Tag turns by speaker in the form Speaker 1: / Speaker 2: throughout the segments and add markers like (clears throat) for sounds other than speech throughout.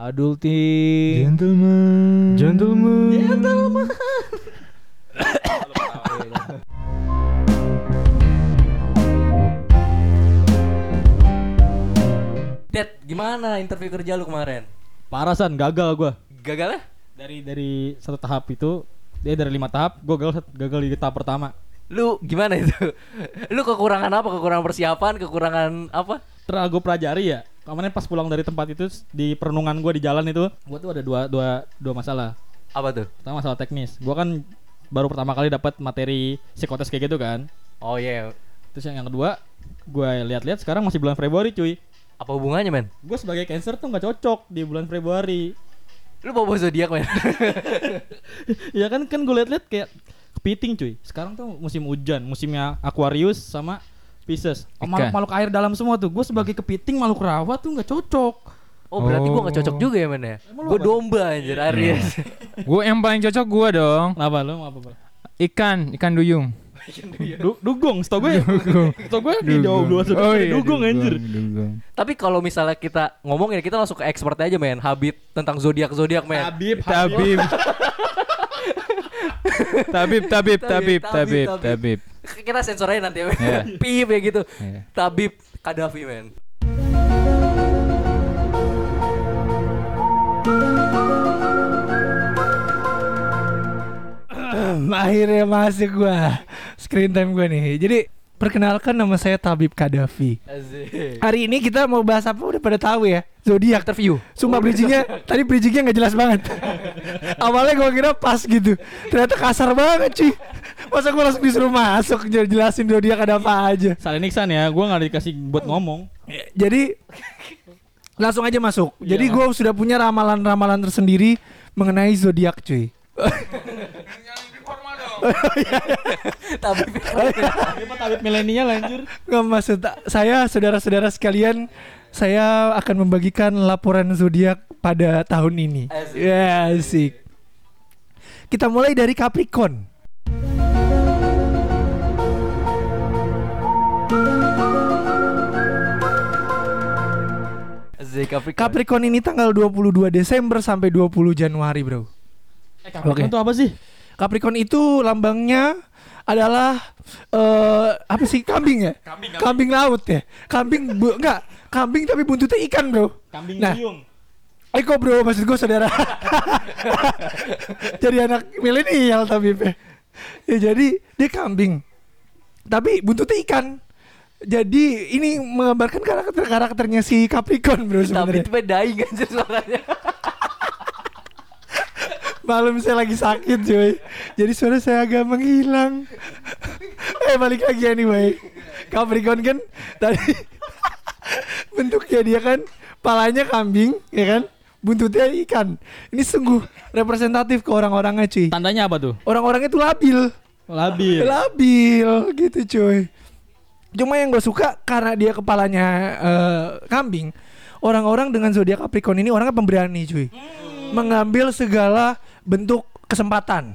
Speaker 1: Adulting.
Speaker 2: Gentleman.
Speaker 1: Gentleman.
Speaker 2: Gentleman. (coughs)
Speaker 3: Dad, gimana interview kerja lu kemarin?
Speaker 1: Parah san, gagal gua.
Speaker 3: Gagal ya?
Speaker 1: Dari dari satu tahap itu dia dari lima tahap, gua gagal gagal di tahap pertama.
Speaker 3: Lu gimana itu? (laughs) Lu kekurangan apa? Kekurangan persiapan, kekurangan apa?
Speaker 1: Setelah gue pelajari ya, kemarin pas pulang dari tempat itu di perenungan gua di jalan itu, gua tuh ada dua dua dua masalah.
Speaker 3: Apa tuh?
Speaker 1: Pertama masalah teknis. Gua kan baru pertama kali dapat materi psikotes kayak gitu kan.
Speaker 3: Oh iya.
Speaker 1: Terus yang, yang kedua, gue lihat-lihat sekarang masih bulan Februari cuy.
Speaker 3: Apa hubungannya, men?
Speaker 1: Gue sebagai cancer tuh nggak cocok di bulan Februari.
Speaker 3: Lu bawa zodiak, men. (laughs)
Speaker 1: ya kan kan gue liat-liat kayak kepiting cuy. Sekarang tuh musim hujan, musimnya Aquarius sama Pisces. Oh,
Speaker 2: Ikan.
Speaker 1: makhluk-makhluk air dalam semua tuh. Gue sebagai kepiting makhluk rawa tuh nggak cocok.
Speaker 3: Oh, berarti gua gak
Speaker 2: Oh.
Speaker 3: cocok juga ya, men ya?
Speaker 1: Apa?
Speaker 3: domba anjir, Aries. (laughs)
Speaker 2: Gue yang paling cocok gue dong.
Speaker 1: Kenapa lu mau apa?
Speaker 2: Ikan, ikan duyung.
Speaker 1: Du dugong, setahu gue. setahu gue di jauh dua
Speaker 2: Oh iya,
Speaker 1: dugong anjir.
Speaker 2: dugong.
Speaker 3: Tapi kalau misalnya kita ngomongin kita langsung ke expert aja, men. Habit tentang zodiak-zodiak, men.
Speaker 1: Habib, (laughs)
Speaker 2: Tabib. tabib, tabib, tabib,
Speaker 3: Tabib,
Speaker 2: tabib,
Speaker 3: tabib. Kita sensor aja nanti ya.
Speaker 2: Iya. (laughs)
Speaker 3: Pip ya gitu.
Speaker 2: Iya.
Speaker 3: Tabib Kadafi, men. (clears throat)
Speaker 4: Akhirnya masuk gua Screen time gua nih Jadi perkenalkan nama saya Tabib Kadafi
Speaker 3: Asik.
Speaker 4: Hari ini kita mau bahas apa udah pada tahu ya Zodiak
Speaker 3: Interview.
Speaker 4: Sumpah bridgingnya (laughs) Tadi bridgingnya nggak jelas banget (laughs) Awalnya gua kira pas gitu Ternyata kasar banget cuy Masa gua langsung disuruh masuk jel- Jelasin zodiak ada apa aja
Speaker 1: Saling Iksan ya, gue nggak dikasih buat ngomong.
Speaker 4: Jadi Langsung aja masuk Jadi
Speaker 1: Iya.
Speaker 4: gua sudah punya ramalan-ramalan tersendiri Mengenai zodiak cuy
Speaker 3: Tabib.
Speaker 1: Tabib milenial anjir.
Speaker 4: Nggak maksud saya saudara-saudara sekalian saya akan membagikan laporan zodiak pada tahun ini.
Speaker 3: Asik.
Speaker 4: Ya asik. Kita mulai dari Capricorn.
Speaker 3: Asik, Capricorn.
Speaker 4: Capricorn ini tanggal 22 Desember sampai 20 Januari, Bro.
Speaker 1: Eh, Capricorn
Speaker 4: Oke.
Speaker 1: tuh apa sih?
Speaker 4: Capricorn itu lambangnya adalah eh apa sih kambing ya? Kambing, laut ya. Kambing bu, enggak, kambing tapi buntutnya ikan, Bro.
Speaker 1: Kambing
Speaker 4: Nah.
Speaker 1: duyung.
Speaker 4: Eko bro, maksud gue saudara (laughs) Jadi anak milenial tapi ya, Jadi dia kambing Tapi buntutnya ikan Jadi ini menggambarkan karakter-karakternya si Capricorn bro sebenarnya.
Speaker 3: itu daing anjir suaranya. (laughs)
Speaker 4: Malam saya lagi sakit cuy. Jadi suara saya agak menghilang. (laughs) Eh balik lagi anyway. Capricorn kan Tadi (laughs) Bentuknya dia kan Palanya kambing Ya kan? Buntutnya ikan. Ini sungguh representatif ke orang-orangnya cuy.
Speaker 1: Tandanya apa tuh?
Speaker 4: Orang-orangnya tuh labil.
Speaker 1: Labil.
Speaker 4: Labil gitu cuy Cuma yang gue suka Karena dia kepalanya eh, kambing Orang-orang dengan zodiak Capricorn ini Orangnya pemberani cuy Mengambil segala bentuk kesempatan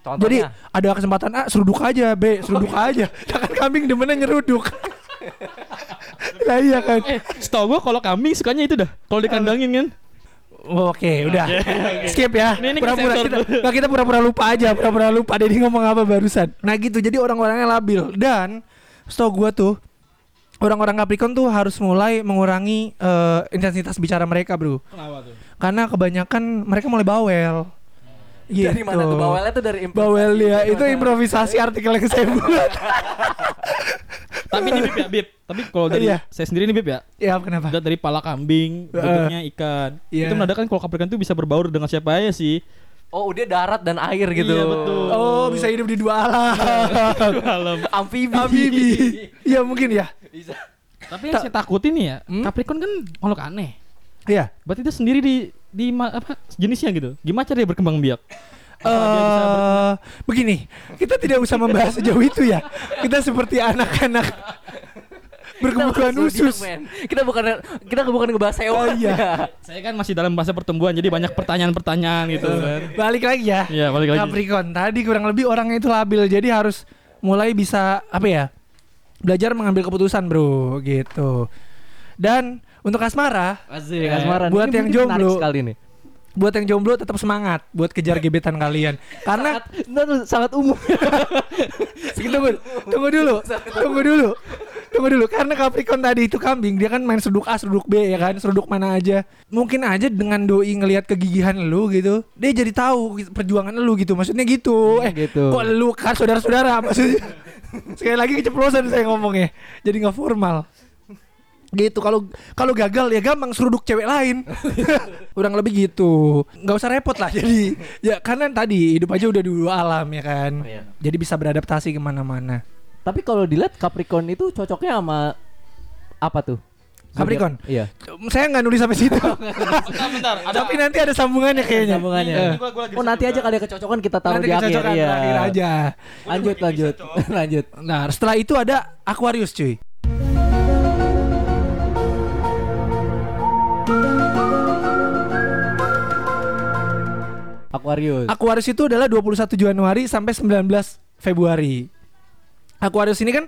Speaker 4: Jadi
Speaker 3: Contohnya.
Speaker 4: ada kesempatan A seruduk aja B seruduk aja Ya kan kambing demennya nyeruduk (laughs) Lah iya kan
Speaker 1: Eh, setahu gua kalau kambing sukanya itu dah. Kalau dikandangin kan.
Speaker 4: Oke, udah. Skip ya.
Speaker 1: Ini- ini
Speaker 4: Pura-pura
Speaker 1: kesensor
Speaker 4: kita, kita pura-pura lupa aja, pura-pura lupa Dedi ngomong apa barusan. Nah, gitu. Jadi orang-orangnya labil dan setahu gua tuh orang-orang Capricorn tuh harus mulai mengurangi eh, intensitas bicara mereka, Bro.
Speaker 1: Kenapa tuh?
Speaker 4: Karena kebanyakan mereka mulai bawel. Gitu.
Speaker 3: Dari mana tuh bawelnya tuh dari improvisasi.
Speaker 4: Bawel dia itu improvisasi artikel yang saya buat.
Speaker 1: Tapi ini Bib ya, Bib. Tapi kalau dari
Speaker 4: Iya.
Speaker 1: saya sendiri nih Bib ya.
Speaker 4: ya, kenapa?
Speaker 1: Dari pala kambing, bentuknya ikan.
Speaker 4: Iya.
Speaker 1: Itu menandakan kalau Capricorn tuh bisa berbaur dengan siapa aja sih.
Speaker 3: Oh, dia darat dan air gitu.
Speaker 1: Iya, betul.
Speaker 4: Oh, bisa hidup di dua alam.
Speaker 1: Alam. (laughs)
Speaker 3: Amfibi.
Speaker 4: Amfibi. Iya, mungkin ya.
Speaker 3: Bisa.
Speaker 1: Tapi yang saya takutin nih ya,
Speaker 4: Hmm?
Speaker 1: Capricorn kan makhluk aneh.
Speaker 4: Iya.
Speaker 1: Berarti itu sendiri di di apa jenisnya gitu. Gimana cara dia berkembang biak?
Speaker 4: Eh begini, kita tidak usah membahas sejauh itu ya. Kita seperti anak-anak berkebutuhan khusus.
Speaker 3: Kita bukan kita bukan ngebahas hewan.
Speaker 4: Oh, iya. (laughs)
Speaker 1: Saya kan masih dalam masa pertumbuhan jadi banyak pertanyaan-pertanyaan gitu kan.
Speaker 4: Balik lagi ya.
Speaker 1: Iya, balik lagi.
Speaker 4: Capricorn tadi kurang lebih orangnya itu labil, jadi harus mulai bisa apa ya? Belajar mengambil keputusan, Bro, gitu. Dan Untuk asmara,
Speaker 3: Asik, asmara.
Speaker 4: buat
Speaker 3: Ini
Speaker 4: yang jomblo.
Speaker 3: sekali nih.
Speaker 4: buat yang jomblo tetap semangat buat kejar gebetan kalian. Karena
Speaker 3: Sangat, sangat umum. (laughs)
Speaker 4: tunggu, tunggu dulu, tunggu dulu, tunggu dulu. Karena Capricorn tadi itu kambing, dia kan main seruduk A, seruduk B ya kan, seruduk mana aja. Mungkin aja dengan doi ngelihat kegigihan lu gitu, dia jadi tahu perjuangan lu gitu. Maksudnya gitu. Eh,
Speaker 3: gitu.
Speaker 4: kok lu kan saudara-saudara (laughs) maksudnya. Sekali lagi keceplosan saya ngomongnya. Jadi nggak formal. Gitu kalau kalau gagal ya gampang seruduk cewek lain. (laughs) Kurang lebih gitu. nggak usah repot lah (laughs) jadi. Ya karena tadi hidup aja udah dulu alam ya kan.
Speaker 3: Iya.
Speaker 4: Jadi bisa beradaptasi ke mana-mana.
Speaker 3: Tapi kalau dilihat Capricorn itu cocoknya sama apa tuh?
Speaker 4: Capricorn?
Speaker 3: Iya.
Speaker 4: Saya nggak nulis sampai situ. (laughs)
Speaker 1: Bentar, bentar. Ada
Speaker 4: Tapi nanti ada sambungannya kayaknya.
Speaker 3: Sambungannya.
Speaker 1: Ini gua- gua lagi
Speaker 3: Oh nanti aja kali ya kecocokan kita taruh
Speaker 4: Nanti
Speaker 3: di akhir. Iya.
Speaker 4: terakhir aja.
Speaker 3: Lanjut lanjut (laughs) lanjut.
Speaker 4: Nah, setelah itu ada Aquarius cuy.
Speaker 3: Aquarius.
Speaker 4: Aquarius itu adalah 21 Januari sampai 19 Februari. Aquarius ini kan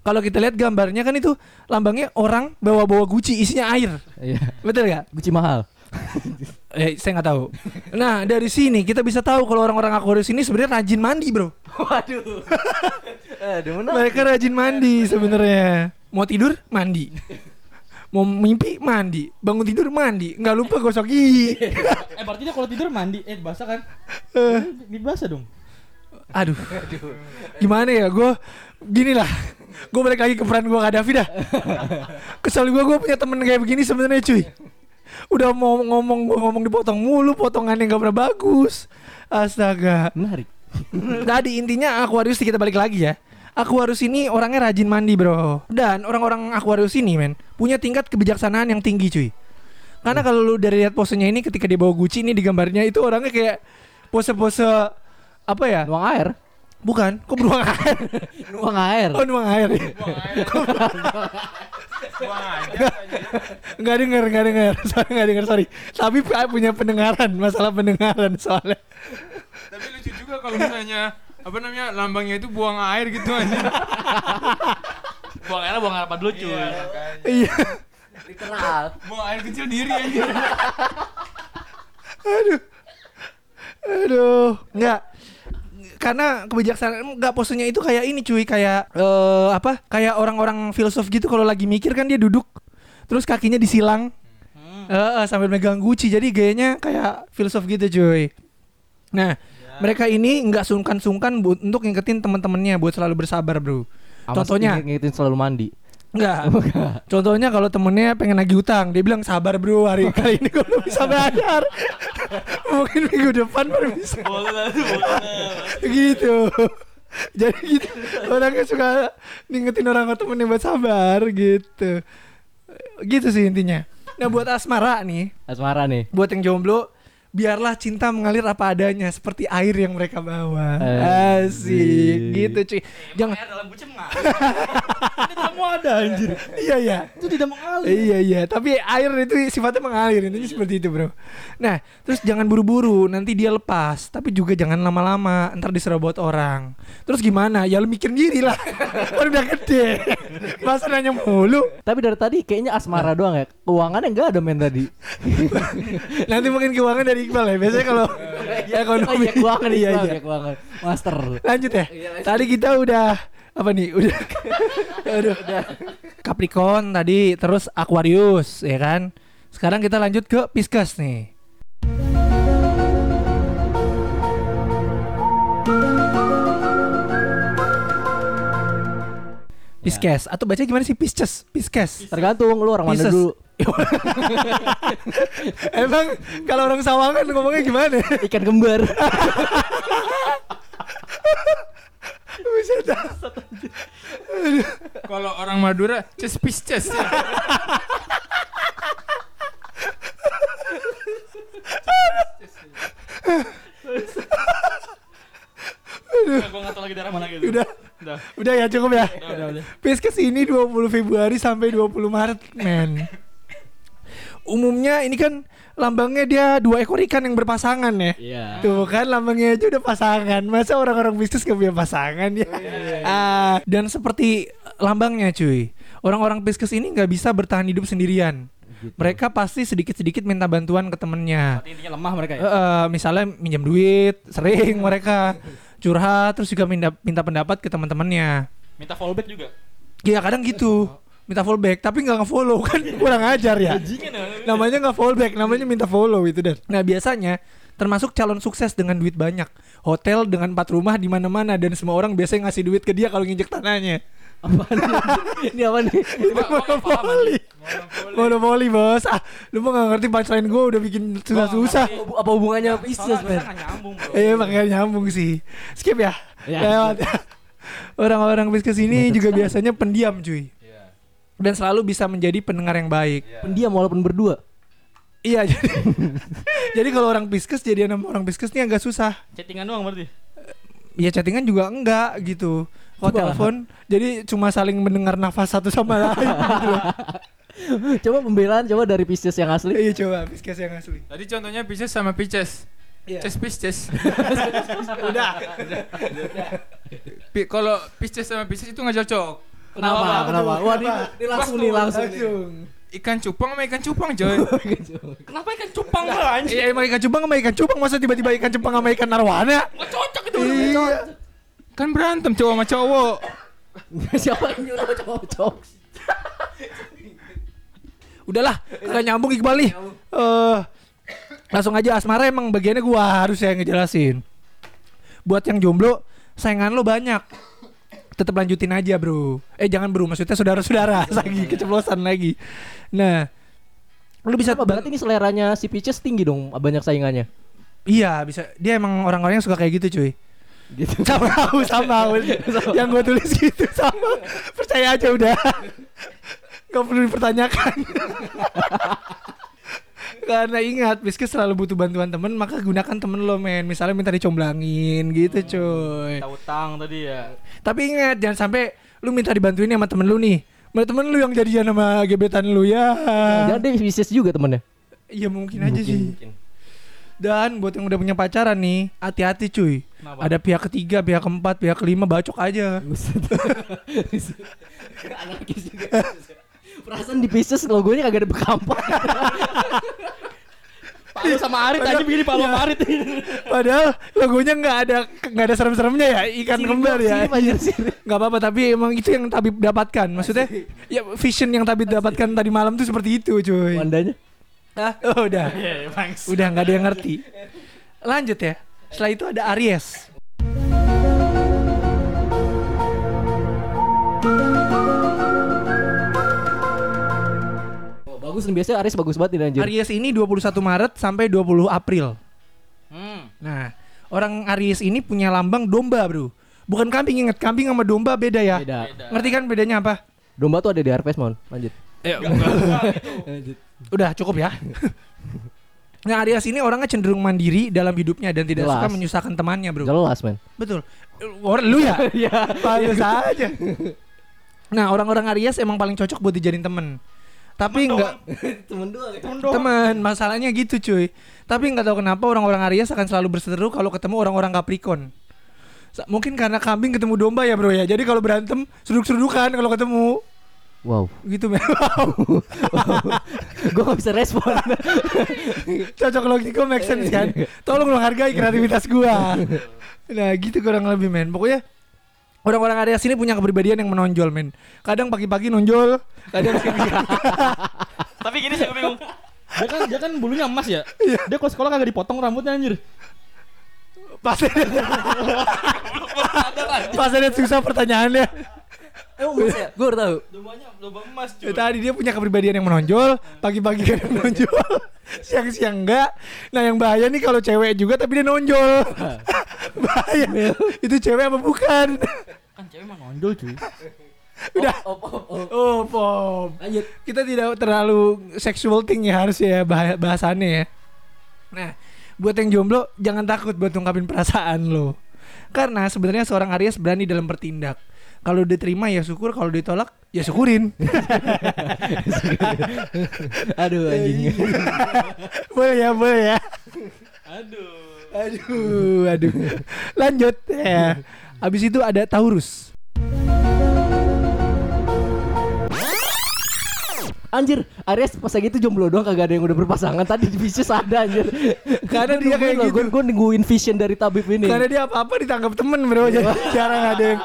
Speaker 4: kalau kita lihat gambarnya kan itu lambangnya orang bawa-bawa Gucci isinya air.
Speaker 3: Iya.
Speaker 4: Betul gak?
Speaker 3: Gucci mahal. (laughs)
Speaker 4: Eh, saya nggak tahu. Nah, dari sini kita bisa tahu kalau orang-orang Aquarius ini sebenarnya rajin mandi, Bro.
Speaker 3: Waduh. (laughs) Aduh.
Speaker 4: Mereka rajin mandi sebenarnya. Mau tidur mandi. Mau mimpi mandi, bangun tidur mandi, nggak lupa gosok gigi. (laughs)
Speaker 1: Eh berarti dia kalau tidur mandi, eh basah kan?
Speaker 4: Eh,
Speaker 1: Ini basah dong.
Speaker 4: Aduh, gimana ya? Gue gini lah, gue balik lagi ke peran gue Gaddafi dah. Kesel gue, gue punya temen kayak begini sebenarnya cuy. Udah mau ngomong, gue ngomong dipotong mulu, potongannya nggak pernah bagus. Astaga.
Speaker 3: Menarik.
Speaker 4: Tadi intinya Aquarius kita balik lagi ya. Aquarius ini orangnya rajin mandi bro Dan orang-orang Aquarius ini men Punya tingkat kebijaksanaan yang tinggi cuy Karena kalau lu dari lihat posenya ini ketika dia bawa Gucci ini di gambarnya itu orangnya kayak pose-pose apa ya?
Speaker 3: Nuang air.
Speaker 4: Bukan, kok beruang air? (laughs)
Speaker 3: Nuang air.
Speaker 4: Oh nuang air ya? Nggak denger, nggak denger (laughs) Sorry, nggak denger, sorry Tapi punya pendengaran, masalah pendengaran soalnya
Speaker 2: Tapi lucu juga kalau misalnya apa namanya lambangnya itu buang air gitu aja.
Speaker 1: Buang air buang air apa dulu cuy.
Speaker 4: Iya
Speaker 3: Literal.
Speaker 2: buang air kecil diri aja.
Speaker 4: Aduh, enggak. Karena kebijaksanaan enggak posenya itu kayak ini cuy, kayak eh apa? Kayak orang-orang filsuf gitu kalau lagi mikir kan dia duduk terus kakinya disilang. Eh, eh, sambil megang guci. Jadi gayanya kayak filsuf gitu cuy. Nah, mereka ini enggak sungkan-sungkan bu- untuk ngingetin teman-temannya buat selalu bersabar, Bro.
Speaker 3: Amas
Speaker 4: Contohnya?
Speaker 3: ngingetin selalu mandi.
Speaker 4: Enggak. Contohnya kalau temennya pengen nagih utang, dia bilang sabar bro hari kali ini gue belum bisa bayar. (laughs) Mungkin minggu depan baru bisa.
Speaker 1: Boleh boleh
Speaker 4: gitu. Jadi gitu orangnya suka ngingetin orang temennya buat sabar gitu. Gitu sih intinya. Nah buat asmara nih,
Speaker 3: Asmara nih.
Speaker 4: buat yang jomblo, biarlah cinta mengalir apa adanya seperti air yang mereka bawa.
Speaker 3: Asik.
Speaker 4: Gitu cuy. Jangan
Speaker 1: Air dalam bucin mah. (laughs) Ini tidak mau ada anjir.
Speaker 4: iya iya.
Speaker 1: Itu tidak mengalir.
Speaker 4: Iya iya, tapi air itu sifatnya mengalir intinya seperti itu bro. Nah, terus jangan buru-buru, nanti dia lepas. Tapi juga jangan lama-lama, ntar diserobot orang. Terus gimana? Ya lu mikir diri lah. (laughs) Kan udah gede. Masa nanya mulu.
Speaker 3: Tapi dari tadi kayaknya asmara doang ya. Keuangannya enggak ada men tadi. (laughs)
Speaker 4: Nanti mungkin keuangan dari Iqbal ya. Biasanya kalau (laughs) ekonomi.
Speaker 3: Oh, iya, keuangan
Speaker 4: iya,
Speaker 3: iya,
Speaker 4: iya.
Speaker 3: keuangan. Master.
Speaker 4: Lanjut ya. Tadi kita udah apa nih? Udah. (laughs) Aduh. Capricorn tadi, terus Aquarius, ya kan? Sekarang kita lanjut ke Pisces nih. Pisces atau baca gimana sih Pisces? Pisces.
Speaker 3: Tergantung lu orang mana dulu. (laughs)
Speaker 4: Emang kalau orang Sawangan ngomongnya gimana?
Speaker 3: Ikan kembar. (laughs)
Speaker 4: Dah.
Speaker 2: Kalau orang Madura ces.
Speaker 1: Gue lagi daerah mana gitu.
Speaker 4: Udah.
Speaker 1: Udah.
Speaker 4: Udah ya cukup ya.
Speaker 1: Udah, udah.
Speaker 4: Pisces ini 20 Februari sampai 20 Maret, men. Umumnya ini kan lambangnya dia dua ekor ikan yang berpasangan ya.
Speaker 3: Iya.
Speaker 4: Tuh kan lambangnya aja udah pasangan. Masa orang-orang bisnis gak punya pasangan ya? Ah, dan seperti lambangnya cuy. Orang-orang Pisces ini nggak bisa bertahan hidup sendirian. mereka pasti sedikit-sedikit minta bantuan ke temennya.
Speaker 1: Berarti intinya lemah mereka ya.
Speaker 4: Eh, misalnya minjem duit, sering mereka curhat, terus juga minta minta pendapat ke teman-temannya.
Speaker 1: Minta fallback juga.
Speaker 4: Iya kadang gitu, minta fallback, tapi nggak nge-follow kan (laughs) kurang ajar ya.
Speaker 1: Ya.
Speaker 4: namanya nggak fallback, namanya minta follow itu dan. Nah biasanya termasuk calon sukses dengan duit banyak, hotel dengan empat rumah di mana-mana dan semua orang biasanya ngasih duit ke dia kalau nginjek tanahnya.
Speaker 3: Apaan (laughs) nih? Ini apa nih?
Speaker 4: Itu monopoli. Monopoli bos. Ah, lu mau nggak ngerti punchline gue udah bikin susah-susah.
Speaker 3: Apa- Apa hubungannya bisnis,
Speaker 1: Soalnya
Speaker 3: men?
Speaker 1: bro.
Speaker 4: Eh makanya nyambung sih. Skip ya.
Speaker 3: Ya,
Speaker 4: Lewat. (laughs) Orang-orang bisnis ini juga biasanya pendiam cuy. Dan selalu bisa menjadi pendengar yang baik.
Speaker 3: Pendiam walaupun berdua.
Speaker 4: Iya jadi (laughs) Jadi kalau orang piskes jadi nama orang piskes ini agak susah.
Speaker 1: Chattingan doang berarti.
Speaker 4: Ya chattingan juga enggak gitu. Kalau telepon jadi cuma saling mendengar nafas satu sama lain gitu. (laughs)
Speaker 3: Coba pembelaan coba dari Pisces yang asli.
Speaker 4: Iya coba piskes yang asli.
Speaker 2: Tadi contohnya Pisces sama Pisces.
Speaker 4: Iya.
Speaker 2: Ces Pisces. (laughs)
Speaker 4: Udah.
Speaker 2: Kalau Pisces sama Pisces itu nggak cocok.
Speaker 3: Kenapa?
Speaker 4: Kenapa?
Speaker 3: Kenapa? Wah, ini, ini langsung nih, langsung. nih.
Speaker 4: Langsung.
Speaker 2: Ikan cupang sama ikan cupang coy. (laughs)
Speaker 1: Kenapa ikan cupang bro anjing?
Speaker 4: Iya emang ikan cupang sama ikan cupang masa tiba-tiba ikan cupang sama ikan narwana?
Speaker 1: Nggak cocok itu.
Speaker 4: Iya.
Speaker 2: kan berantem cowok sama cowok. (laughs)
Speaker 3: Siapa yang nyuruh cowok-cowok?
Speaker 4: Udahlah, kagak nyambung Iqbal nih. Eh langsung aja asmara emang bagiannya gua harus saya ngejelasin. Buat yang jomblo, saingan lo banyak. Tetap lanjutin aja, Bro. Eh jangan Bro, maksudnya saudara-saudara lagi keceplosan lagi. Nah, lu bisa
Speaker 3: Apa berarti ini seleranya si Pisces tinggi dong banyak saingannya.
Speaker 4: Iya, bisa. Dia emang orang-orang yang suka kayak gitu, cuy.
Speaker 3: Gitu. (laughs)
Speaker 4: Sama aku, sama aku. yang gue tulis gitu sama. Percaya aja udah. Gak perlu dipertanyakan. (laughs) Karena ingat, Biskes selalu butuh bantuan temen, maka gunakan temen lo men. Misalnya minta dicomblangin gitu cuy.
Speaker 1: Kita utang tadi ya.
Speaker 4: Tapi ingat, jangan sampai lu minta dibantuin sama temen lu nih. Sama temen lu yang jadian sama gebetan lu ya.
Speaker 3: Jangan dia Pisces juga temennya.
Speaker 4: Iya mungkin aja sih.
Speaker 3: Mungkin.
Speaker 4: Dan buat yang udah punya pacaran nih, hati-hati cuy.
Speaker 1: Kenapa?
Speaker 4: Ada pihak ketiga, pihak keempat, pihak kelima, bacok aja. (laughs)
Speaker 3: Anarkis juga. Perasaan di Pisces logonya kagak ada bekampak. (laughs)
Speaker 1: Palu sama Arit aja begini Palu sama Arit.
Speaker 4: Padahal logonya nggak ada nggak ada serem-seremnya ya ikan kembar ya.
Speaker 3: Sirip anjir, sirip.
Speaker 4: Nggak apa-apa tapi emang itu yang Tabib dapatkan. Maksudnya ya vision yang Tabib dapatkan tadi malam tuh seperti itu cuy.
Speaker 3: Wandanya.
Speaker 4: Ah, oh, udah.
Speaker 1: Iya, thanks.
Speaker 4: Udah nggak ada yang ngerti. Lanjut ya. Setelah itu ada Aries.
Speaker 3: Bagus nih biasanya Aries bagus banget nih anjir.
Speaker 4: Aries ini 21 Maret sampai 20 April.
Speaker 1: Hmm.
Speaker 4: Nah, orang Aries ini punya lambang domba, Bro. Bukan kambing, ingat kambing sama domba beda ya.
Speaker 3: Beda.
Speaker 4: Ngerti kan bedanya apa?
Speaker 3: Domba tuh ada di Harvest Moon. Lanjut. (laughs) (laughs)
Speaker 4: Udah cukup ya. (laughs) nah Aries ini orangnya cenderung mandiri dalam hidupnya dan tidak
Speaker 3: Jelas.
Speaker 4: suka menyusahkan temannya bro.
Speaker 3: Jelas, men.
Speaker 4: Betul. Orang lu ya? Iya. Pantes aja. Nah orang-orang Aries emang paling cocok buat dijadiin temen. Tapi enggak (laughs)
Speaker 3: Temen doang.
Speaker 4: teman masalahnya gitu cuy. Tapi nggak tahu kenapa orang-orang Aries akan selalu berseteru kalau ketemu orang-orang Capricorn. Mungkin karena kambing ketemu domba ya bro ya. Jadi kalau berantem seruduk-serudukan kalau ketemu
Speaker 3: Wow.
Speaker 4: gitu men. (laughs) (laughs)
Speaker 3: Gue gak bisa respon.
Speaker 4: cocok logika make sense kan tolong lo hargai kreativitas gua nah gitu kurang lebih men pokoknya orang-orang area sini punya kepribadian yang menonjol men kadang pagi-pagi nonjol kadang (laughs) siang-siang
Speaker 1: Tapi gini sih gue bingung. Dia kan dia kan bulunya emas ya. Dia kalau sekolah kagak dipotong rambutnya anjir.
Speaker 4: pas (laughs) pas ada susah pertanyaannya
Speaker 3: Ya? Gue udah tahu.
Speaker 1: Dombanya domba emas
Speaker 4: Ya, tadi dia punya kepribadian yang menonjol pagi-pagi kadang nonjol (laughs) siang-siang enggak nah yang bahaya nih kalau cewek juga tapi dia nonjol (laughs) bahaya itu cewek apa bukan
Speaker 1: Kan cewek mah nonjol cuy. (laughs)
Speaker 4: udah
Speaker 3: Op, op,
Speaker 4: oh
Speaker 3: Lanjut.
Speaker 4: kita tidak terlalu sexual thing ya harus ya bah- bahasannya ya. Nah, buat yang jomblo jangan takut buat ungkapin perasaan lo. Karena sebenarnya seorang Aries berani dalam bertindak. Kalau diterima ya syukur, kalau ditolak ya syukurin. (laughs)
Speaker 3: Aduh anjing. (laughs)
Speaker 4: boleh ya, boleh ya.
Speaker 1: Aduh.
Speaker 4: Aduh, aduh. Lanjut ya. Habis itu ada Taurus.
Speaker 3: Anjir, Aries pas lagi itu jomblo doang kagak ada yang udah berpasangan tadi di Pisces ada anjir.
Speaker 4: Karena dia kayak gitu.
Speaker 3: Gue gue nungguin vision dari tabib ini.
Speaker 4: Karena dia apa-apa ditangkap temen bro Jadi jarang ada yang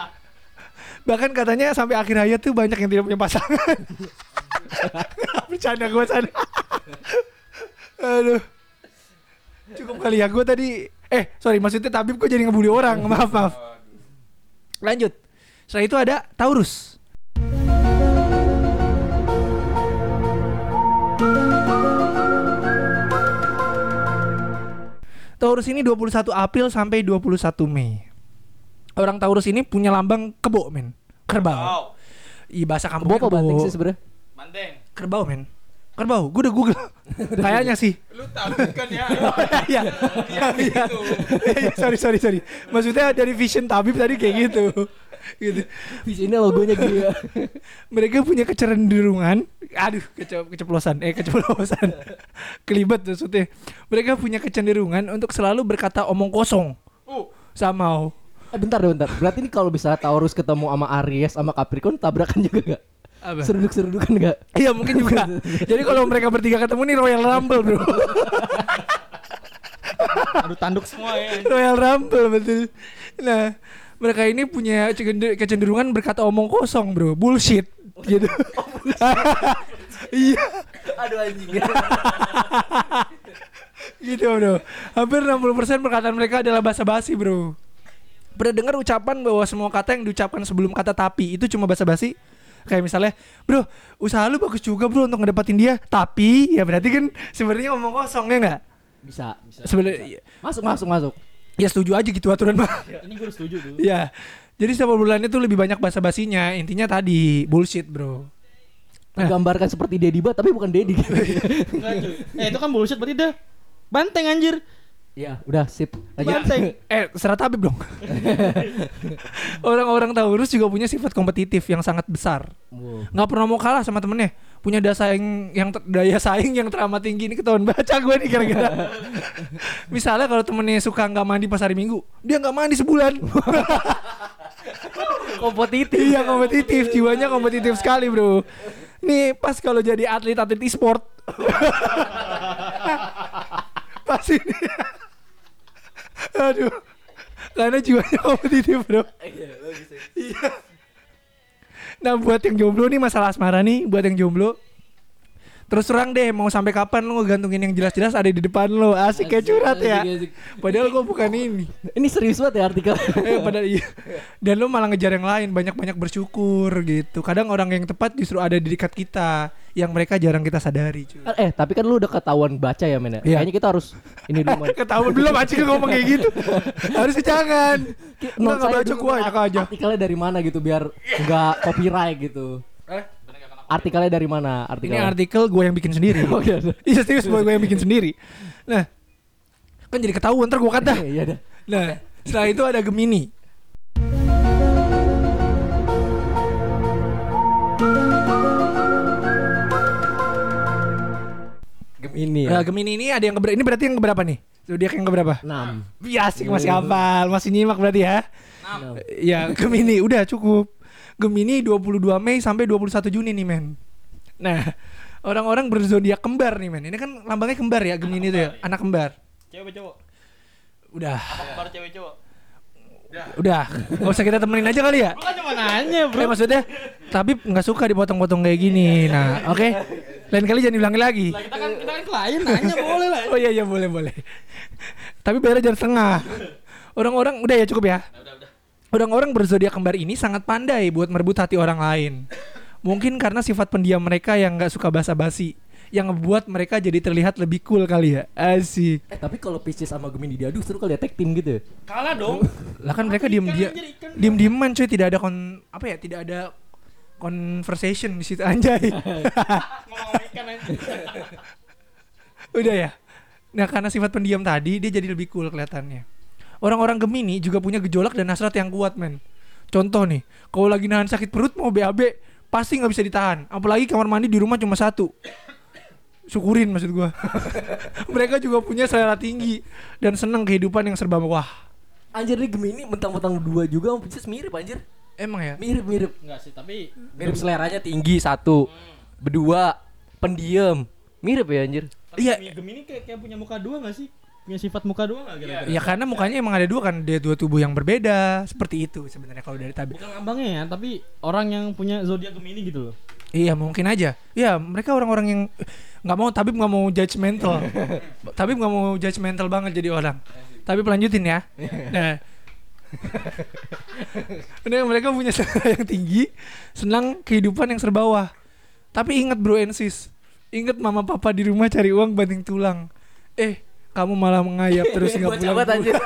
Speaker 4: Bahkan katanya sampai akhir hayat tuh banyak yang tidak punya pasangan. (laughs) Bercanda gue sana Aduh. Cukup kali ya gue tadi Eh sorry maksudnya tabib gue jadi ngebully orang. Maaf maaf. Lanjut. Setelah itu ada Taurus. Taurus ini 21 April sampai 21 Mei. Orang Taurus ini punya lambang kebo, men. Kerbau. Iya bahasa kampungnya
Speaker 3: Kebo apa banting sih sebenarnya?
Speaker 2: Bandeng.
Speaker 4: Kerbau, men. Kerbau, gue udah google. (laughs) Kayaknya sih.
Speaker 2: Lu tahu kan ya? (laughs)
Speaker 4: Iya.
Speaker 2: Iya gitu. (laughs)
Speaker 4: Iya, sorry, sorry, sorry. Maksudnya dari vision tabib tadi kayak gitu. gitu.
Speaker 3: Visionnya logonya dia.
Speaker 4: Mereka punya kecenderungan, aduh, kece- keceplosan, eh keceplosan, kelibet maksudnya. Mereka punya kecenderungan untuk selalu berkata omong kosong.
Speaker 2: Uh,
Speaker 4: Sama.
Speaker 3: Eh, bentar deh bentar. Berarti ini kalau misalnya Taurus ketemu sama Aries sama Capricorn tabrakan juga gak? Seruduk-serudukan gak?
Speaker 4: Iya mungkin juga. (laughs) Jadi kalau mereka bertiga ketemu nih Royal Rumble bro.
Speaker 1: Aduh tanduk semua ya.
Speaker 4: Royal Rumble betul. Nah mereka ini punya kecender- kecenderungan berkata omong kosong bro, bullshit gitu. (laughs) Iya
Speaker 3: Aduh anjing.
Speaker 4: gitu bro. Hampir 60% perkataan mereka adalah basa-basi bro. Pernah dengar ucapan bahwa semua kata yang diucapkan sebelum kata tapi itu cuma basa-basi? Kayak misalnya, bro, usaha lu bagus juga bro untuk ngedapatin dia, tapi ya berarti kan sebenarnya omong kosong ya nggak?
Speaker 3: Bisa, bisa.
Speaker 4: Sebenarnya
Speaker 3: Masuk, masuk, masuk.
Speaker 4: ya setuju aja gitu aturan mah.
Speaker 1: Ini gue setuju tuh.
Speaker 4: Iya. Jadi setiap bulannya tuh lebih banyak bahasa basinya. Intinya tadi bullshit, Bro. Nah.
Speaker 3: Menggambarkan seperti Dedi tapi bukan Dedi.
Speaker 1: Cuy. Eh itu kan bullshit berarti dah. Banteng anjir.
Speaker 3: Iya, udah sip. Lanjut.
Speaker 1: Banteng. (laughs)
Speaker 4: Eh, serah tabib dong. (laughs) Orang-orang Taurus juga punya sifat kompetitif yang sangat besar.
Speaker 3: Wow.
Speaker 4: Nggak pernah mau kalah sama temennya. Punya daya saing yang daya saing yang teramat tinggi ini ketahuan baca gue nih kira-kira. (laughs) Misalnya kalau temennya suka nggak mandi pas hari Minggu, dia nggak mandi sebulan.
Speaker 3: Kompetitif.
Speaker 4: iya kompetitif, jiwanya kompetitif sekali bro. Nih pas kalau jadi atlet atlet e-sport, pas ini, aduh, karena jiwanya (laughs) kompetitif bro. Iya. Nah buat yang jomblo nih masalah asmara nih, buat yang jomblo. Terus terang deh mau sampai kapan lo ngegantungin yang jelas-jelas ada di depan lo Asik kayak curhat ya
Speaker 3: Asik, asik.
Speaker 4: Padahal gue bukan ini
Speaker 3: Ini serius banget ya artikel.
Speaker 4: eh pada iya. Dan lu malah ngejar yang lain, banyak-banyak bersyukur gitu. Kadang orang yang tepat justru ada di dekat kita yang mereka jarang kita sadari, cuy.
Speaker 3: eh, tapi kan lu udah ketahuan baca ya, men. ya?
Speaker 4: Iya.
Speaker 3: Kayaknya kita harus ini dulu. (laughs)
Speaker 4: Ketahuan belum aja ngomong kayak gitu. Harusnya jangan.
Speaker 3: Saya
Speaker 4: baca gua enak aja.
Speaker 3: Artikelnya dari mana gitu biar enggak copyright gitu. Artikelnya dari mana?
Speaker 4: Ini
Speaker 3: Artikelnya.
Speaker 4: artikel gue yang bikin sendiri. (laughs)
Speaker 3: Oh, iya, iya.
Speaker 4: Iya serius gue yang bikin sendiri. Nah, kan jadi ketahuan ntar gue kata. (laughs)
Speaker 3: Iya dah.
Speaker 4: Nah, setelah itu ada Gemini.
Speaker 3: Gemini
Speaker 4: Nah,
Speaker 3: ya.
Speaker 4: Gemini ini ada yang keberapa? Ini berarti yang keberapa nih? Zodiak yang keberapa?
Speaker 3: 6.
Speaker 4: Iya asik masih hafal, masih nyimak berarti ya. Ya Gemini udah cukup. Gemini 22 Mei sampai 21 Juni nih men. Nah orang-orang berzodiak kembar nih men. Ini kan lambangnya kembar ya Gemini itu ya, anak kembar.
Speaker 1: Cewek cowok.
Speaker 4: Udah,
Speaker 1: Kembar cewek cowok.
Speaker 4: udah. Gak usah kita temenin aja kali ya.
Speaker 1: Lu kan cuma nanya,
Speaker 4: Eh
Speaker 1: Bro.
Speaker 4: maksudnya, tapi nggak suka dipotong-potong kayak gini. Nah, oke. Lain kali jangan diulangi lagi.
Speaker 1: Lah kita kan kita kan klien nanya boleh lah.
Speaker 4: Oh iya iya boleh boleh. Tapi bayar jangan setengah. Orang-orang udah ya cukup ya. Orang-orang berzodiak kembar ini sangat pandai buat merebut hati orang lain. Mungkin karena sifat pendiam mereka yang nggak suka basa-basi, yang ngebuat mereka jadi terlihat lebih cool kali ya. Asik.
Speaker 3: Eh, tapi kalau Pisces sama Gemini diadu seru kali ya tag team gitu.
Speaker 1: Kalah dong. (laughs)
Speaker 4: Lah kan mereka diem dia diem dieman cuy tidak ada kon apa ya tidak ada conversation di situ anjay. (laughs) Udah ya. Nah karena sifat pendiam tadi dia jadi lebih cool kelihatannya. Orang-orang Gemini juga punya gejolak dan hasrat yang kuat men. Contoh nih, kalau lagi nahan sakit perut mau BAB pasti nggak bisa ditahan. Apalagi kamar mandi di rumah cuma satu. Syukurin maksud gua. (laughs) Mereka juga punya selera tinggi dan senang kehidupan yang serba mewah.
Speaker 3: Anjir nih Gemini mentang-mentang dua juga sama Pisces mirip anjir.
Speaker 4: Emang ya?
Speaker 3: Mirip mirip.
Speaker 1: Enggak sih, tapi
Speaker 3: Mirip seleranya tinggi satu. Berdua pendiam. Mirip ya anjir.
Speaker 4: Iya.
Speaker 1: Iya. Gemini kayak kayak punya muka dua gak sih? Punya sifat muka dua gak kira-kira?
Speaker 4: Ya karena mukanya emang ada dua kan, dia dua tubuh yang berbeda, seperti itu sebenarnya kalau dari tabib.
Speaker 1: Bukan lambangnya ya, tapi orang yang punya zodiak Gemini gitu loh.
Speaker 4: Iya mungkin aja. Ya mereka orang-orang yang nggak mau tabib nggak mau judgmental. (laughs) tabib nggak mau judgmental banget jadi orang. Tapi lanjutin ya. Nah. (laughs) Nah, mereka punya selera yang tinggi, senang kehidupan yang serbawah. Tapi ingat bro and sis, ingat mama papa di rumah cari uang banting tulang. Eh, kamu malah mengayap terus (laughs) nggak pulang. pulang.
Speaker 3: anjir. (laughs)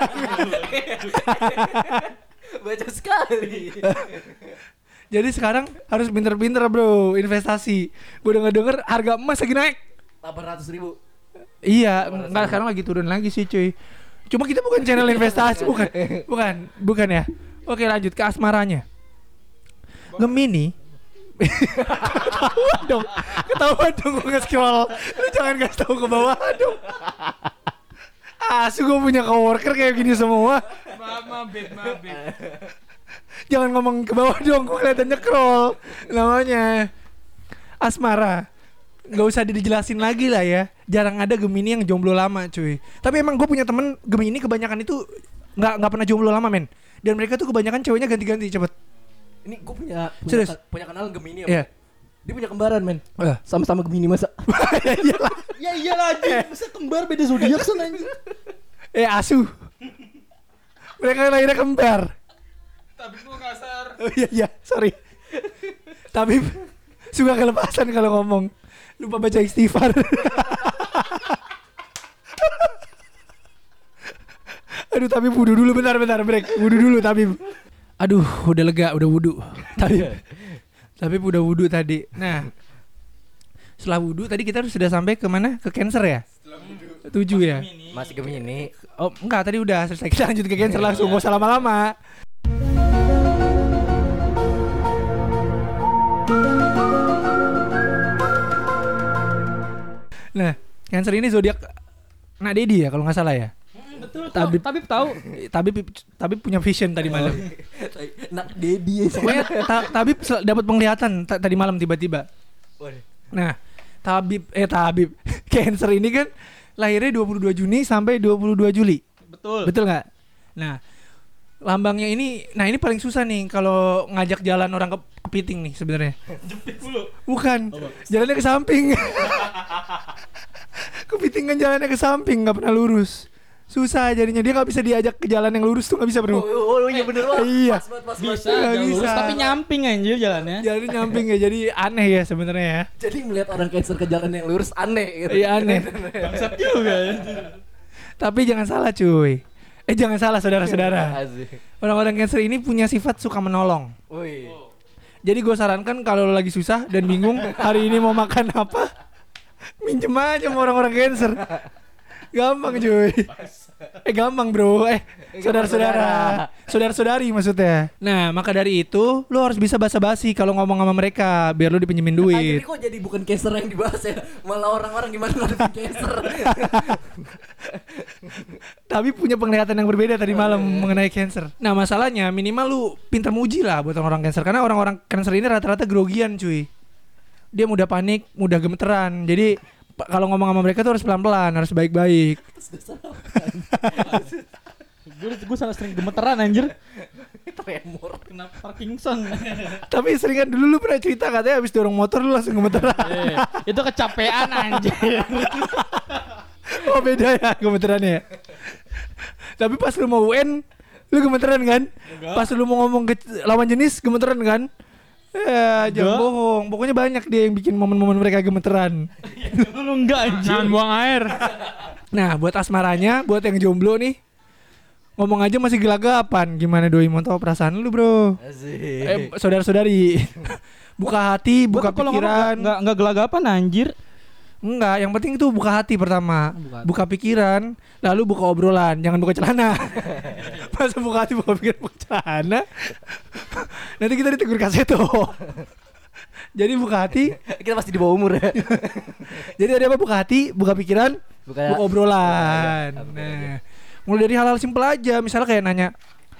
Speaker 3: Baca sekali.
Speaker 4: Jadi sekarang harus pinter-pinter bro investasi. Gue denger denger harga emas lagi naik.
Speaker 3: 800 ribu.
Speaker 4: Iya, enggak sekarang lagi turun lagi sih cuy. Cuma kita bukan channel investasi, bukan, (laughs) bukan, bukan ya. Oke lanjut ke asmaranya. Gemini. ketahuan dong, ketahuan dong gue nge-scroll. Lu jangan kasih tahu ke bawah dong. Asu gue punya coworker kayak gini semua.
Speaker 2: Maaf, maaf, maaf.
Speaker 4: Jangan ngomong ke bawah dong, gue kelihatannya scroll. Namanya Asmara. Gak usah dijelasin lagi lah ya. Jarang ada Gemini yang jomblo lama, cuy. Tapi emang gue punya temen Gemini kebanyakan itu nggak nggak pernah jomblo lama, men. Dan mereka tuh kebanyakan ceweknya ganti-ganti cepet.
Speaker 5: Ini gue punya punya,
Speaker 4: Serius?
Speaker 5: punya kenalan Gemini ya.
Speaker 4: Iya.
Speaker 5: Dia punya kembaran, men.
Speaker 4: Eh.
Speaker 5: Sama-sama Gemini masa. (laughs)
Speaker 4: Iyalah.
Speaker 1: Ya iyalah anjing, masa kembar beda zodiak san anjing. (laughs)
Speaker 4: eh asu. Mereka lahirnya kembar.
Speaker 2: Tapi gua kasar. (laughs)
Speaker 4: Oh iya iya, sorry. Tapi suka kelepasan kalau ngomong. Lupa baca istighfar. Aduh tapi wudhu dulu bentar bentar break. Wudhu dulu tapi. Aduh udah lega udah wudhu. Tapi tapi udah wudhu tadi. Nah setelah wudhu tadi kita sudah sampai ke mana? Ke cancer ya? Tujuh ya.
Speaker 3: Masih Gemini.
Speaker 4: Oh enggak tadi udah selesai kita lanjut ke cancer langsung gak usah lama-lama. Nah, cancer ini zodiak Nak Dedi ya kalau nggak salah ya.
Speaker 1: Betul.
Speaker 4: Tabib.
Speaker 1: Tabib tahu.
Speaker 4: Tapi tapi punya vision tadi malam.
Speaker 5: Nak Dedi ya.
Speaker 4: Pokoknya ta- Tabib dapat penglihatan ta- tadi malam tiba-tiba. Nah, Tabib eh Tabib (laughs) cancer ini kan lahirnya 22 Juni sampai 22 Juli.
Speaker 1: Betul.
Speaker 4: Betul nggak? Nah, lambangnya ini, nah ini paling susah nih kalau ngajak jalan orang ke kepiting nih sebenarnya.
Speaker 1: Jepit mulu.
Speaker 4: Bukan, jalannya ke samping. (laughs) kepiting kan jalannya ke samping, nggak pernah lurus. Susah jadinya dia nggak bisa diajak ke jalan yang lurus tuh nggak bisa bro.
Speaker 3: Oh, oh, iya bener banget.
Speaker 4: Iya.
Speaker 1: Bisa,
Speaker 4: Nggak
Speaker 1: jalan lurus,
Speaker 4: bisa.
Speaker 1: tapi nyamping anjir jalannya.
Speaker 4: Jalannya nyamping ya, jadi aneh ya sebenarnya ya.
Speaker 5: Jadi melihat orang cancer ke jalan yang lurus aneh gitu.
Speaker 4: Iya aneh. (laughs)
Speaker 1: Bangsat juga.
Speaker 4: Tapi jangan salah cuy. Eh jangan salah saudara-saudara. (laughs) Orang-orang cancer ini punya sifat suka menolong.
Speaker 3: Wih.
Speaker 4: Jadi gue sarankan kalau lo lagi susah dan bingung hari ini mau makan apa, (laughs) minjem aja sama orang-orang cancer. Gampang cuy. Eh gampang bro. Eh saudara-saudara, saudara-saudari maksudnya. Nah maka dari itu lo harus bisa basa-basi kalau ngomong sama mereka biar lo dipinjemin
Speaker 5: Ah,
Speaker 4: duit.
Speaker 5: jadi kok jadi bukan cancer yang dibahas ya Malah orang-orang gimana ngadepin cancer (laughs)
Speaker 4: Tapi punya penglihatan yang berbeda tadi malam mengenai cancer. Nah masalahnya minimal lu pintar muji lah buat orang-orang cancer karena orang-orang cancer ini rata-rata grogian cuy. Dia mudah panik, mudah gemeteran. Jadi kalau ngomong sama mereka tuh harus pelan-pelan, harus baik-baik.
Speaker 1: Gue gue salah sering gemeteran anjir.
Speaker 3: Tremor.
Speaker 1: Kena Parkinson. (laughs)
Speaker 4: Tapi seringan dulu lu pernah cerita katanya habis dorong motor lu langsung gemeteran.
Speaker 1: Eh, itu kecapean anjir. (laughs)
Speaker 4: oh beda ya gemeterannya. ya? Tapi pas lu mau UN, lu gemeteran kan? Pas lu mau ngomong ke lawan jenis gemeteran kan? Ya, jangan
Speaker 1: Enggak.
Speaker 4: bohong. Pokoknya banyak dia yang bikin momen-momen mereka gemeteran.
Speaker 1: Lu enggak anjir.
Speaker 2: Jangan buang air.
Speaker 4: Nah, buat asmaranya, buat yang jomblo nih, ngomong aja masih gelagapan. Gimana doi mau tahu perasaan lu, bro?
Speaker 3: Asik.
Speaker 4: Eh, saudara-saudari, buka hati, buka
Speaker 1: Gua
Speaker 4: pikiran.
Speaker 1: nggak- nggak enggak gelagapan anjir.
Speaker 4: Enggak, yang penting itu buka hati pertama.
Speaker 1: Buka
Speaker 4: Buka, pikiran, lalu buka obrolan, jangan buka celana. (laughs) Masa buka hati, buka pikiran, buka celana. Nanti kita ditegur kaseto. Jadi buka hati,
Speaker 3: Kita pasti di bawah umur ya.
Speaker 4: jadi ada apa buka hati, buka pikiran,
Speaker 3: Buka
Speaker 4: buka obrolan. Nah, mulai dari hal-hal simpel aja, misalnya kayak nanya,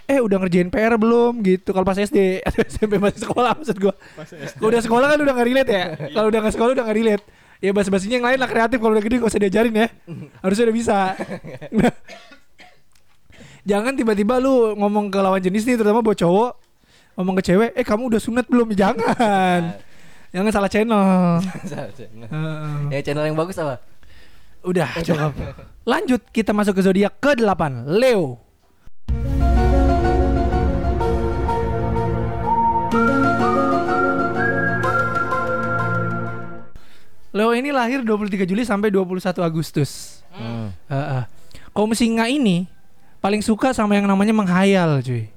Speaker 4: eh udah ngerjain PR belum gitu kalau pas SD (laughs) atau SMP masih sekolah maksud gua kalau udah sekolah kan udah nggak relate ya kalau udah nggak sekolah udah nggak relate Ya bahasa basinya yang lain lah kreatif kalau udah gede gak usah diajarin ya. Harusnya udah bisa. (laughs) Jangan tiba-tiba lu ngomong ke lawan jenis nih terutama buat cowok ngomong ke cewek, eh kamu udah sunat belum? Jangan. (laughs) Jangan salah channel. (laughs) Heeh.
Speaker 3: ya channel yang bagus apa?
Speaker 4: Udah cukup. Lanjut kita masuk ke zodiak ke-8, Leo. Leo ini lahir 23 Juli sampai 21 Agustus.
Speaker 3: Hmm.
Speaker 4: Heeh. Kaum singa ini paling suka sama yang namanya menghayal, cuy.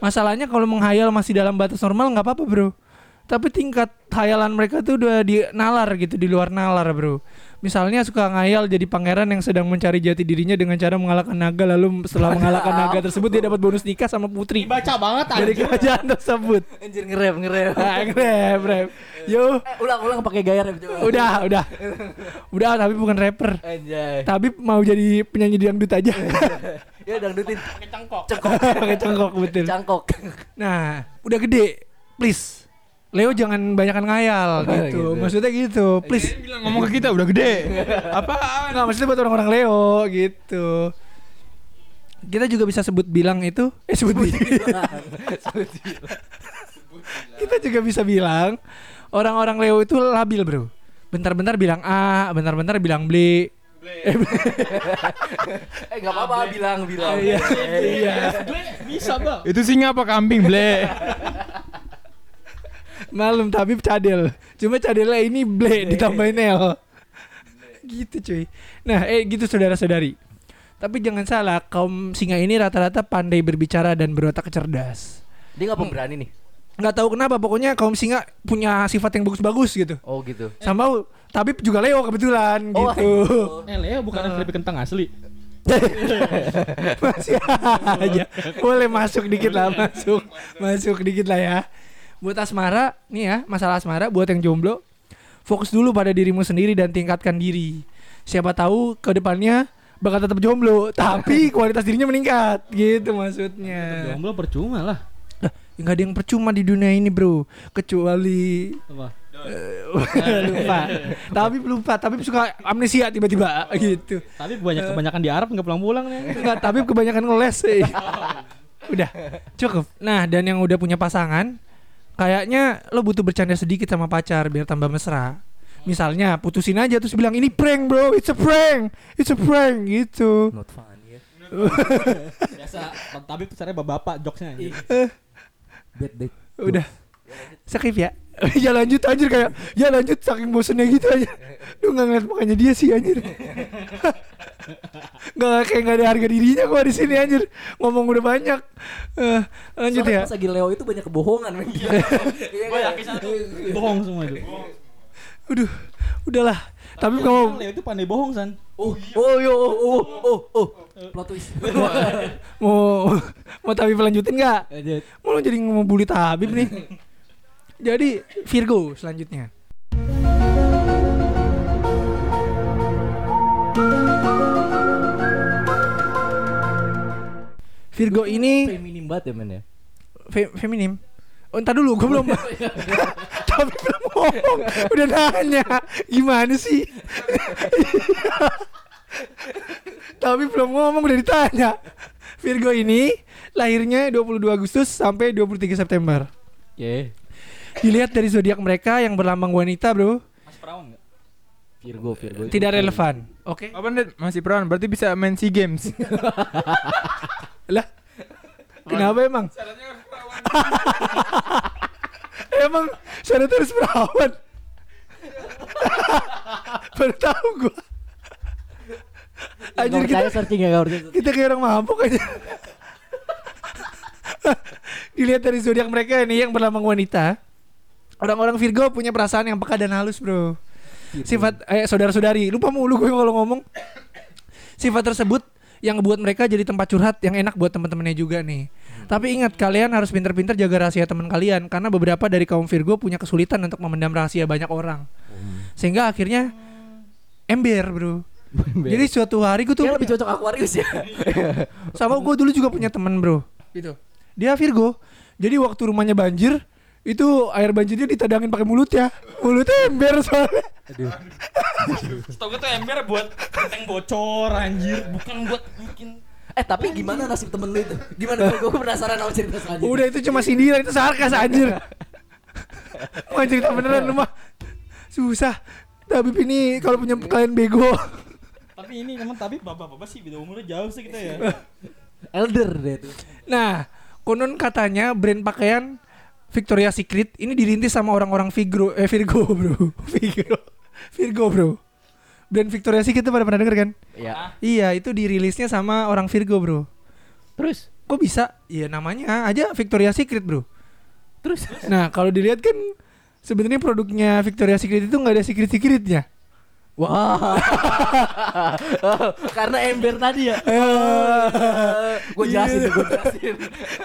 Speaker 4: Masalahnya kalau menghayal masih dalam batas normal nggak apa-apa, Bro. Tapi tingkat hayalan mereka tuh udah di nalar gitu, di luar nalar, Bro. Misalnya suka ngayal jadi pangeran yang sedang mencari jati dirinya dengan cara mengalahkan naga lalu setelah mengalahkan naga tersebut dia dapat bonus nikah sama putri
Speaker 1: Baca banget
Speaker 4: dari kerajaan tersebut.
Speaker 3: Anjir nge-rap nge-rap.
Speaker 4: Ah, rap, rap. Yo,
Speaker 5: Eh, ulang ulang pakai gaya rap coba.
Speaker 4: udah, udah. Udah, tapi bukan rapper.
Speaker 3: Anjay.
Speaker 4: Tapi mau jadi penyanyi dangdut aja. (laughs)
Speaker 3: Ya dangdutin
Speaker 1: pakai cangkok.
Speaker 4: Pakai congkok betul.
Speaker 3: cangkok.
Speaker 4: Nah, udah gede, please. Leo jangan banyakan ngayal gitu.
Speaker 3: Gitu.
Speaker 4: Maksudnya gitu, please.
Speaker 2: Dia bilang ngomong ke kita udah gede. (laughs) Apaan?
Speaker 4: Nggak, maksudnya buat orang-orang Leo gitu. Kita juga bisa sebut bilang itu, eh (laughs) sebut bilang. Kita juga bisa bilang orang-orang Leo itu labil, Bro. Bentar-bentar bilang A, bentar-bentar bilang B. Eh, (laughs)
Speaker 3: Eh enggak apa-apa bilang bilang.
Speaker 4: Iya, iya.
Speaker 1: Bisa, Bang.
Speaker 2: Itu singa apa kambing, Ble?
Speaker 4: Malum tapi cadel. Cuma cadelnya ini ble ditambahin L. gitu cuy. Nah, eh gitu saudara-saudari. Tapi jangan salah, kaum singa ini rata-rata pandai berbicara dan berotak cerdas.
Speaker 3: Dia enggak pemberani nih.
Speaker 4: Nggak tahu kenapa, pokoknya kaum singa punya sifat yang bagus-bagus gitu.
Speaker 3: Oh gitu.
Speaker 4: Sama tapi juga Leo kebetulan
Speaker 3: Oh,
Speaker 4: gitu.
Speaker 1: Eh, Leo bukan lebih kentang asli. (laughs)
Speaker 4: Masih aja. Boleh masuk dikit lah, masuk. Masuk dikit lah ya. Buat asmara, nih ya, masalah asmara buat yang jomblo, fokus dulu pada dirimu sendiri dan tingkatkan diri. Siapa tahu ke depannya bakal tetap jomblo, tapi (laughs) kualitas dirinya meningkat, gitu maksudnya.
Speaker 1: Jomblo percuma lah.
Speaker 4: Lah, nggak ada yang percuma di dunia ini, Bro. Kecuali
Speaker 1: Apa? (laughs)
Speaker 4: lupa. tapi lupa, tapi suka amnesia tiba-tiba gitu.
Speaker 1: Tapi banyak kebanyakan di Arab nggak pulang-pulang nih.
Speaker 4: Tapi kebanyakan ngeles sih. (laughs) udah, cukup. Nah, dan yang udah punya pasangan, kayaknya lo butuh bercanda sedikit sama pacar biar tambah mesra. Misalnya putusin aja terus bilang ini prank bro, it's a prank, it's a prank gitu.
Speaker 3: Not funny ya. (laughs)
Speaker 1: Biasa, tapi caranya bapak jokesnya. anjing.
Speaker 5: Bad date.
Speaker 4: Udah, skip ya. (laughs) ya lanjut anjir kayak ya lanjut saking bosennya gitu aja. Lu nggak ngeliat mukanya dia sih anjir. (laughs) Gak kayak nggak ada harga dirinya kok di sini anjir. Ngomong udah banyak. Eh, lanjut
Speaker 5: Soalnya
Speaker 4: ya.
Speaker 5: Pas lagi Leo itu banyak kebohongan men. Iya (laughs) kan?
Speaker 1: Bohong semua itu.
Speaker 4: Udah, udahlah. Tapi kalau
Speaker 1: Leo itu pandai bohong san.
Speaker 5: Oh, oh yo oh oh oh oh. Plot twist. (laughs)
Speaker 4: mau mau tapi lanjutin nggak?
Speaker 5: Lanjut.
Speaker 4: Mau jadi ngomong bully Tabib nih. Jadi Virgo selanjutnya. Virgo ini
Speaker 5: Feminim banget ya men ya.
Speaker 4: fe- feminim. Oh, entar dulu, gue belum (laughs) Tapi belum ngomong Udah nanya Gimana sih Tapi belum ngomong udah ditanya Virgo ini Lahirnya 22 Agustus sampai 23 September
Speaker 5: Ye.
Speaker 4: Dilihat dari zodiak mereka yang berlambang wanita bro
Speaker 1: Mas perawan nggak?
Speaker 5: Virgo, Virgo.
Speaker 4: Tidak relevan Oke
Speaker 2: Apa nih? Masih perawan, berarti bisa main SEA Games. (laughs)
Speaker 4: Lah Kenapa emang Emang syaratnya harus perawan (laughs) (laughs) Baru tahu gue
Speaker 5: Nggak
Speaker 4: Anjir kita
Speaker 5: searching ya percaya.
Speaker 4: kita kayak orang mabuk aja. Dilihat dari zodiak mereka ini yang berlambang wanita. Orang-orang Virgo punya perasaan yang peka dan halus, Bro. Sifat eh saudara-saudari, lupa mulu gue kalau ngomong. Sifat tersebut yang ngebuat mereka jadi tempat curhat yang enak buat teman-temannya juga nih. Tapi ingat kalian harus pinter-pinter jaga rahasia teman kalian karena beberapa dari kaum Virgo punya kesulitan untuk memendam rahasia banyak orang. Sehingga akhirnya ember, Bro. Jadi suatu hari gue tuh
Speaker 5: Kayak lebih cocok Aquarius ya.
Speaker 4: sama gue dulu juga punya temen bro gitu dia Virgo jadi waktu rumahnya banjir Itu air banjirnya ditadangin pakai mulut ya. Mulutnya ember soalnya.
Speaker 1: Setahu gue tuh ember buat genteng bocor anjir, bukan buat bikin
Speaker 5: Eh tapi gimana nasib temen lu itu? Gimana? Gue penasaran sama cerita selanjutnya.
Speaker 4: Udah itu cuma sindiran itu sarkas anjir. Mau cerita beneran lu mah. Susah. Tapi ini kalau punya kalian bego.
Speaker 1: Tapi ini emang tapi bapak-bapak sih beda umurnya jauh sih kita ya.
Speaker 5: Elder deh tuh.
Speaker 4: Nah, konon katanya brand pakaian Victoria Secret ini dirintis sama orang-orang Virgo, eh Virgo bro, (laughs) Virgo, Virgo bro. Brand Victoria Secret itu pada pernah denger kan?
Speaker 5: Iya.
Speaker 4: Iya, itu dirilisnya sama orang Virgo bro.
Speaker 1: Terus
Speaker 4: Kok bisa? Iya namanya aja Victoria Secret bro.
Speaker 1: terus
Speaker 4: Nah kalau dilihat kan sebenarnya produknya Victoria Secret itu nggak ada secret secretnya.
Speaker 5: Wah. (laughs) Karena ember tadi ya. gue jelasin, gue jelasin.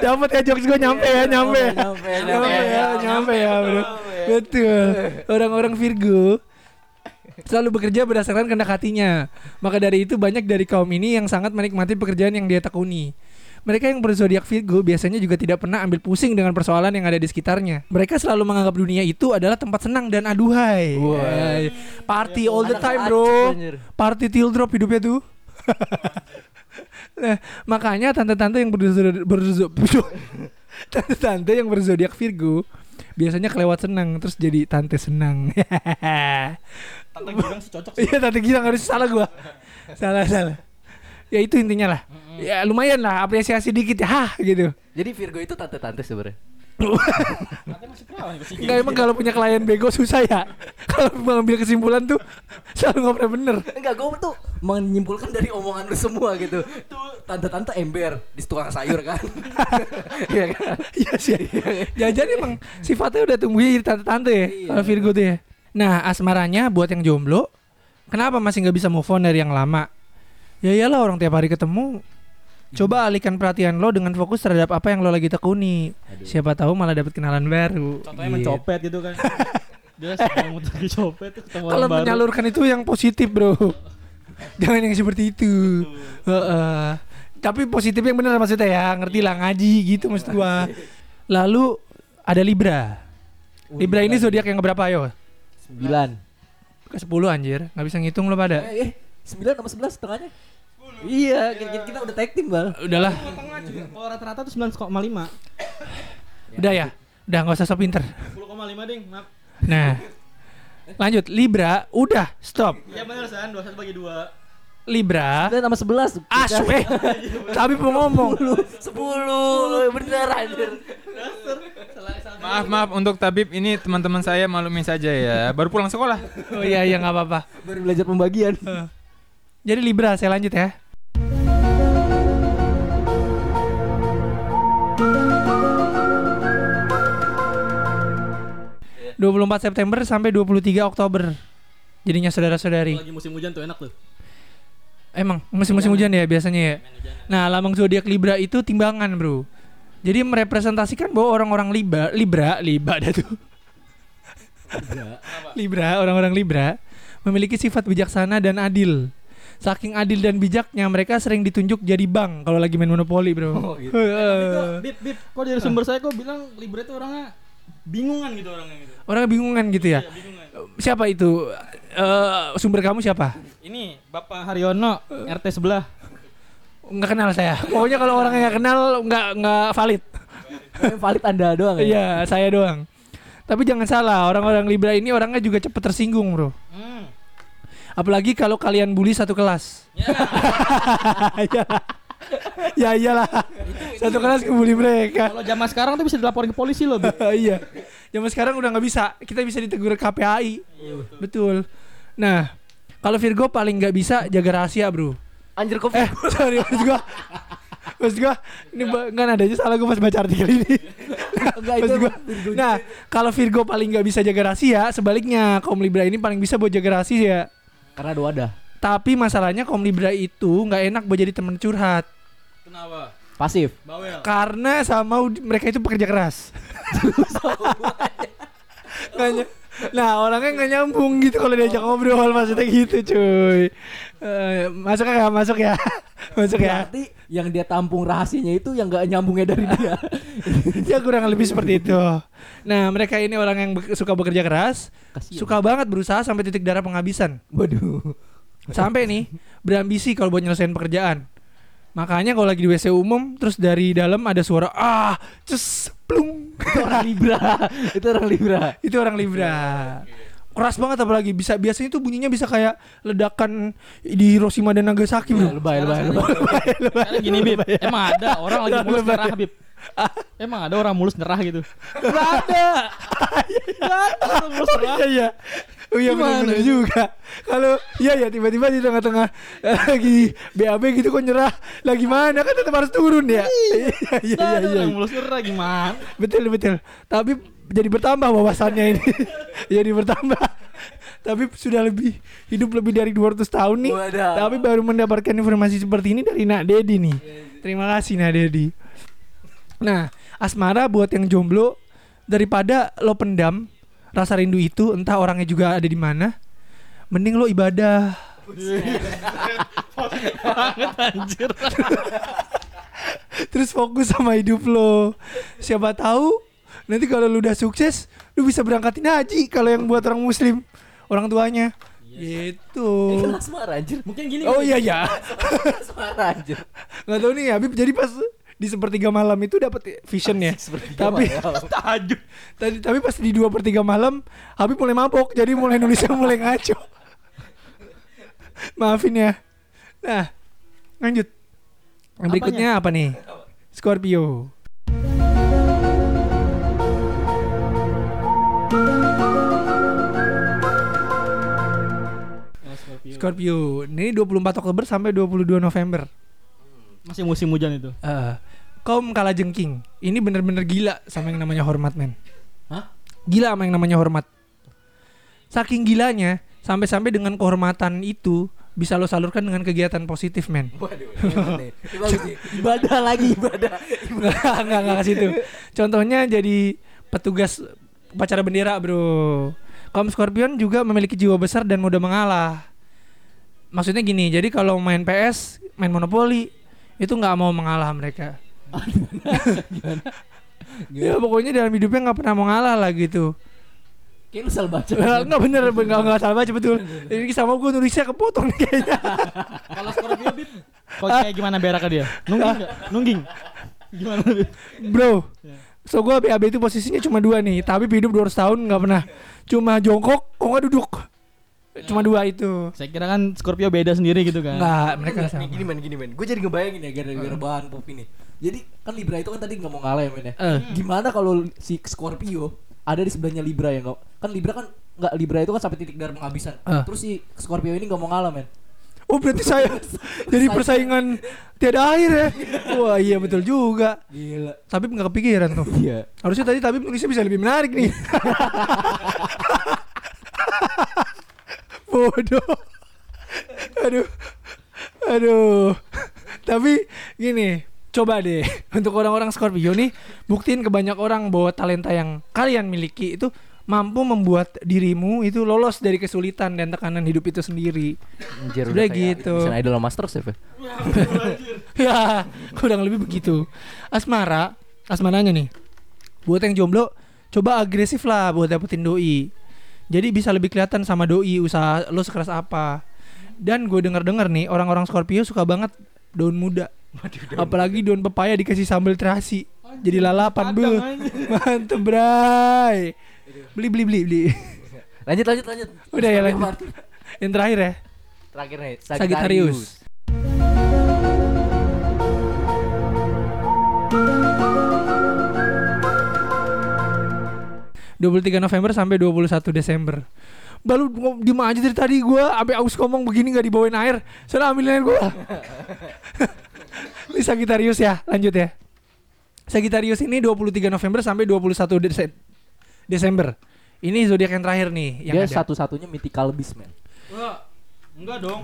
Speaker 4: Dapat ya jokes gue nyampe ya, nyampe ya.
Speaker 5: Nyampe,
Speaker 4: Nyampe ya, nyampe ya, bro. Betul. Orang-orang Virgo selalu bekerja berdasarkan kehendak hatinya. Maka dari itu banyak dari kaum ini yang sangat menikmati pekerjaan yang dia tekuni. Mereka yang berzodiak Virgo biasanya juga tidak pernah ambil pusing dengan persoalan yang ada di sekitarnya. Mereka selalu menganggap dunia itu adalah tempat senang dan aduhai. Eh, Party all the time, bro. Party till drop hidupnya tuh. (laughs) nah, makanya tante-tante yang berzodiak (laughs) tante-tante yang berzodiak Virgo biasanya kelewat senang terus jadi tante senang. (laughs)
Speaker 1: tante bilang sih cocok sih.
Speaker 4: Iya tante Gilang harus salah gua. salah salah. Ya itu intinya lah. Ya lumayan lah apresiasi dikit ya hah gitu.
Speaker 5: Jadi Virgo itu tante-tante sebenarnya.
Speaker 4: Enggak emang kalau punya klien bego susah ya. kalau mengambil kesimpulan tuh selalu nggak pernah bener.
Speaker 5: Enggak, gue tuh menyimpulkan dari omongan lu semua gitu. Tante-tante ember di tukang sayur kan. (laughs) Iya kan?
Speaker 4: Iya sih. Jajan emang sifatnya udah tumbuh jadi tante-tante ya.
Speaker 5: Iya.
Speaker 4: Kalau Virgo tuh ya. Nah asmaranya buat yang jomblo, kenapa masih nggak bisa move on dari yang lama? Ya iyalah orang tiap hari ketemu. Coba alihkan perhatian lo dengan fokus terhadap apa yang lo lagi tekuni. Siapa tahu malah dapat kenalan baru.
Speaker 1: Contohnya
Speaker 4: Gitu.
Speaker 1: mencopet gitu kan. (laughs) Copet ketemu
Speaker 4: Kalau menyalurkan itu yang positif bro. (laughs) Jangan yang seperti itu. Heeh. Tapi positif yang benar maksudnya ya, ngerti lah ngaji gitu maksud gua. Lalu ada Libra. Libra ini zodiak yang keberapa ayo?
Speaker 5: Sembilan.
Speaker 4: Ke 10 anjir, nggak bisa ngitung lo pada.
Speaker 5: Eh, eh, sembilan sama sebelas setengahnya. Iya, kita, kita udah tag team bal.
Speaker 4: Udahlah.
Speaker 1: Kalau rata-rata tuh 9,5. (sighs)
Speaker 4: udah ya. Udah nggak usah sok pinter.
Speaker 1: 10,5 ding. Maaf.
Speaker 4: Nah, lanjut Libra, udah stop.
Speaker 1: Iya benar San, 21 bagi 2.
Speaker 4: Libra,
Speaker 5: Sembilan sama sebelas.
Speaker 4: asu eh. (laughs) Tapi mau ngomong.
Speaker 5: Sepuluh, bener anjir.
Speaker 2: Maaf maaf untuk tabib ini teman-teman saya maklumin saja ya. Baru pulang sekolah.
Speaker 4: Oh iya iya nggak apa-apa.
Speaker 5: Baru belajar pembagian.
Speaker 4: Jadi Libra, saya lanjut ya. ...24 September sampai 23 Oktober... ...jadinya saudara-saudari...
Speaker 1: Lagi musim hujan tuh enak tuh.
Speaker 4: ...emang musim-musim hujan ya biasanya ya... ...nah lambang zodiak Libra itu timbangan bro... ...jadi merepresentasikan bahwa orang-orang Libra... ...Libra... ...Libra ada tuh... Libra, orang-orang Libra memiliki sifat bijaksana dan adil. Saking adil dan bijaknya, mereka sering ditunjuk jadi bank kalau lagi main monopoli, bro.
Speaker 5: Oh, gitu.
Speaker 4: Heeh.
Speaker 1: Bib, bib, kok dari sumber saya kok bilang Libra itu orangnya bingungan gitu orangnya gitu.
Speaker 4: Orang bingungan gitu ya.
Speaker 1: Iya, bingungan.
Speaker 4: Siapa itu? Eh, sumber kamu siapa?
Speaker 1: Ini Bapak Haryono RT sebelah.
Speaker 4: Nggak kenal saya. Pokoknya kalau orangnya nggak kenal, nggak nggak valid.
Speaker 5: Yang valid anda doang ya.
Speaker 4: Iya, saya doang. Tapi jangan salah, orang-orang Libra ini orangnya juga cepet tersinggung, bro.
Speaker 1: Hmm.
Speaker 4: Apalagi kalau kalian bully satu kelas.
Speaker 1: Ya,
Speaker 4: ya, (laughs) ya iyalah. Satu kelas ngebully mereka.
Speaker 1: kalau zaman sekarang tuh bisa dilaporin ke polisi loh, (laughs)
Speaker 4: iya. Zaman sekarang udah nggak bisa. Kita bisa ditegur KPAI. betul. Nah, kalau Virgo paling nggak bisa jaga rahasia, bro.
Speaker 5: Anjir kok
Speaker 4: Eh, (laughs) sorry maksud gua. Maksud gua ini ba- nggak nadanya salah gua pas baca artikel ini.
Speaker 5: enggak itu
Speaker 4: Maksud gua.
Speaker 5: Virgo.
Speaker 4: Nah, kalau Virgo paling nggak bisa jaga rahasia, sebaliknya kaum Libra ini paling bisa buat jaga rahasia.
Speaker 5: Karena ada wadah.
Speaker 4: Tapi masalahnya kaum Libra itu nggak enak buat jadi teman curhat.
Speaker 1: Kenapa?
Speaker 5: Pasif.
Speaker 1: Bawel.
Speaker 4: Karena sama mereka itu pekerja keras. (laughs) Ny- nah orangnya nggak nyambung gitu kalau diajak ngobrol maksudnya gitu cuy. Eh, masuk ya masuk ya. (laughs) Masuk ya.
Speaker 5: Berarti yang dia tampung rahasianya itu yang nggak nyambungnya dari dia. (laughs)
Speaker 4: ya kurang lebih seperti itu. Nah, mereka ini orang yang be- suka bekerja keras,
Speaker 5: Kasian.
Speaker 4: suka banget berusaha sampai titik darah penghabisan.
Speaker 5: Waduh.
Speaker 4: Sampai nih berambisi kalau buat nyelesain pekerjaan. Makanya kalau lagi di WC umum terus dari dalam ada suara ah, cus, plung. (laughs)
Speaker 5: Itu orang Libra. itu orang Libra.
Speaker 4: itu orang Libra. Keras banget apalagi bisa biasanya tuh bunyinya bisa kayak ledakan di Hiroshima dan Nagasaki, Bro.
Speaker 5: Lebay, lebay, lebay.
Speaker 1: Karena gini Bib, emang ada orang lagi
Speaker 4: Lebay.
Speaker 1: mulus nyerah Bib. Emang ada orang mulus nyerah gitu.
Speaker 4: Gak ada.
Speaker 1: Gak ada orang mulus nyerah.
Speaker 4: Iya iya. Oh iya benar juga. Kalau iya ya tiba-tiba di tengah-tengah eh, lagi BAB gitu kok nyerah. Lagi mana kan tetap harus turun ya. Iya iya iya iya.
Speaker 1: mulus nyerah gimana?
Speaker 4: Betul betul. Tapi jadi bertambah wawasannya ini. (laughs) jadi bertambah. Tapi sudah lebih hidup lebih dari 200 tahun nih.
Speaker 5: Wadah.
Speaker 4: Tapi baru mendapatkan informasi seperti ini dari Nak Dedi nih. Terima kasih Nak Dedi. Nah, asmara buat yang jomblo daripada lo pendam rasa rindu itu entah orangnya juga ada di mana, mending lo ibadah.
Speaker 1: Banget anjir.
Speaker 4: Terus fokus sama hidup lo. Siapa tahu nanti kalau lu udah sukses, lu bisa berangkatin haji kalau yang buat orang muslim, orang tuanya. Gitu.
Speaker 5: Itu asmara anjir.
Speaker 1: Mungkin gini.
Speaker 4: Oh iya (laughs) ya.
Speaker 5: Asmara anjir.
Speaker 4: Nggak tahu nih Habib jadi pas di sepertiga malam itu dapat vision ya. Tapi (laughs)
Speaker 1: tahajud.
Speaker 4: tadi tapi pas di dua per tiga malam Habib mulai mabok jadi mulai nulisnya mulai ngaco. Maafin ya. Nah, lanjut. Yang berikutnya apa nih? Scorpio. Scorpio. Ini 24 Oktober sampai 22 November.
Speaker 1: Masih musim hujan itu.
Speaker 4: Eh, kaum jengking. Ini bener-bener gila sama yang namanya hormat, men.
Speaker 5: Hah?
Speaker 4: Gila sama yang namanya hormat. Saking gilanya, sampai-sampai dengan kehormatan itu bisa lo salurkan dengan kegiatan positif, men.
Speaker 5: Waduh. (laughs) Ibadah lagi ibadah.
Speaker 4: Enggak, (laughs) enggak, enggak ke situ. Contohnya jadi petugas upacara bendera, Bro. Kaum Scorpion juga memiliki jiwa besar dan mudah mengalah. Maksudnya gini, jadi kalau main PS, main monopoli, itu nggak mau mengalah mereka. Ya pokoknya dalam hidupnya nggak pernah mau ngalah lah gitu.
Speaker 5: Kayak lu salah baca.
Speaker 4: Nggak bener, nggak nggak salah baca betul. Ini sama gue nulisnya kepotong nih kayaknya.
Speaker 1: Kalau Scorpio Bib, kok kayak gimana beraknya dia? Nungging enggak? Nungging. Gimana?
Speaker 4: Bro, so gue BAB itu posisinya cuma dua nih, tapi hidup 200 tahun nggak pernah. Cuma jongkok, kok nggak duduk. Cuma dua itu.
Speaker 1: Saya kira kan Scorpio beda sendiri gitu kan.
Speaker 4: Enggak, mereka sama.
Speaker 5: gini men, gini men. Gue jadi ngebayangin ya gara-gara bahan pop ini. Jadi kan Libra itu kan tadi nggak mau ngalah ya men ya.
Speaker 4: Eh.
Speaker 5: Gimana kalau si Scorpio ada di sebelahnya Libra ya nggak? Kan Libra kan nggak Libra itu kan sampai titik darah penghabisan.
Speaker 4: Eh.
Speaker 5: Terus si Scorpio ini nggak mau ngalah men.
Speaker 4: Oh berarti saya (laughs) jadi persaingan tiada akhir ya. Wah iya betul juga.
Speaker 5: Gila.
Speaker 4: Tapi nggak kepikiran tuh.
Speaker 5: Iya.
Speaker 4: Harusnya tadi tapi nulisnya bisa lebih menarik nih. (laughs) Bodoh. Aduh. Aduh. Tapi gini, coba deh untuk orang-orang Scorpio nih buktiin ke banyak orang bahwa talenta yang kalian miliki itu mampu membuat dirimu itu lolos dari kesulitan dan tekanan hidup itu sendiri.
Speaker 5: Anjir,
Speaker 4: Udah gitu.
Speaker 5: Bisa idol master chef ya. (laughs)
Speaker 4: ya, kurang lebih begitu. Asmara, asmaranya nih. Buat yang jomblo, coba agresif lah buat dapetin doi. Jadi bisa lebih kelihatan sama doi usaha lo sekeras apa. Dan gue denger-denger nih orang-orang Scorpio suka banget daun muda. Apalagi daun pepaya dikasih sambal terasi. Jadi lalapan be. (laughs) Mantep bray. Beli beli beli beli.
Speaker 5: Lanjut lanjut lanjut.
Speaker 4: Udah ya lanjut. Yang terakhir ya.
Speaker 5: Terakhir nih,
Speaker 4: Sagittarius. 23 November sampai 21 Desember. Baru diem aja dari tadi gua sampai aus ngomong begini nggak dibawain air. Sana ambil air gua. (laughs) ini Sagittarius ya, lanjut ya. Sagittarius ini 23 November sampai 21 Dese- Desember. Ini zodiak yang terakhir nih yang
Speaker 5: Dia satu-satunya mythical beast man.
Speaker 1: Enggak. Enggak dong.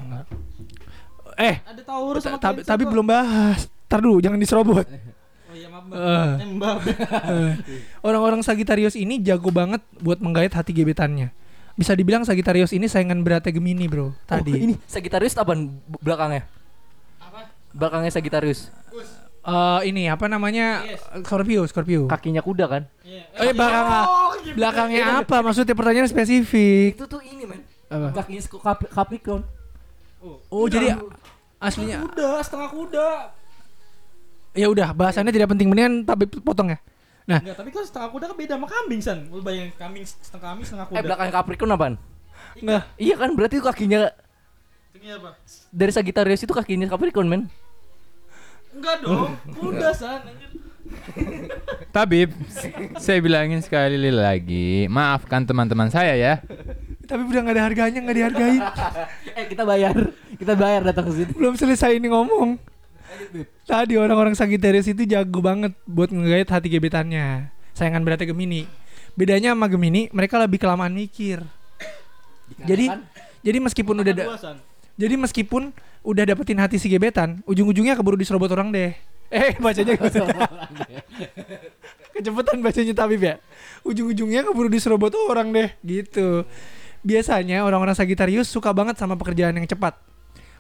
Speaker 4: Eh,
Speaker 1: Ada Taurus sama
Speaker 4: tapi belum bahas. Ntar dulu, jangan diserobot. (laughs)
Speaker 1: Oh iya
Speaker 4: Eh.
Speaker 1: Eh. (laughs)
Speaker 4: Eh, Orang-orang Sagittarius ini jago banget buat menggait hati gebetannya. Bisa dibilang Sagittarius ini saingan beratnya Gemini, Bro. Tadi.
Speaker 5: Oh, ini Sagittarius apa belakangnya? Belakangnya Sagittarius.
Speaker 4: Eh, ini apa namanya? Scorpio, Scorpio.
Speaker 5: Kakinya kuda kan?
Speaker 4: Eh belakang belakangnya apa? Maksudnya pertanyaan spesifik.
Speaker 5: Itu tuh ini men.
Speaker 4: Apa?
Speaker 5: Kakinya Capricorn.
Speaker 4: Oh, jadi aslinya
Speaker 1: Kuda, setengah kuda.
Speaker 4: Ya udah bahasannya tidak penting mendingan tapi potong ya. Nah,
Speaker 1: Enggak, tapi kan setengah kuda kan beda sama kambing, San. Lu bayangin kambing setengah kambing, setengah kuda.
Speaker 5: Eh belakang Capricorn apaan?
Speaker 4: enggak.
Speaker 5: Iya kan berarti itu kakinya
Speaker 1: Ini apa?
Speaker 5: dari Sagittarius itu kakinya Capricorn men.
Speaker 1: Enggak dong, kuda, San.
Speaker 2: Tabib, saya bilangin sekali lagi, maafkan teman-teman saya ya.
Speaker 4: Tapi udah nggak ada harganya, nggak dihargain. (laughs)
Speaker 5: eh kita bayar, kita bayar datang ke sini.
Speaker 4: Belum selesai ini ngomong. Tadi orang-orang Sagittarius itu jago banget buat ngegait hati gebetannya. Sayangan beratnya Gemini. Bedanya sama Gemini, mereka lebih kelamaan mikir. Jadi jadi meskipun udah da- jadi meskipun udah dapetin hati si gebetan, ujung-ujungnya keburu diserobot orang deh. Eh, bacanya (laughs) gitu. Kecepatan bacanya Tabib ya. Ujung-ujungnya keburu diserobot orang deh, gitu. Biasanya orang-orang Sagittarius suka banget sama pekerjaan yang cepat.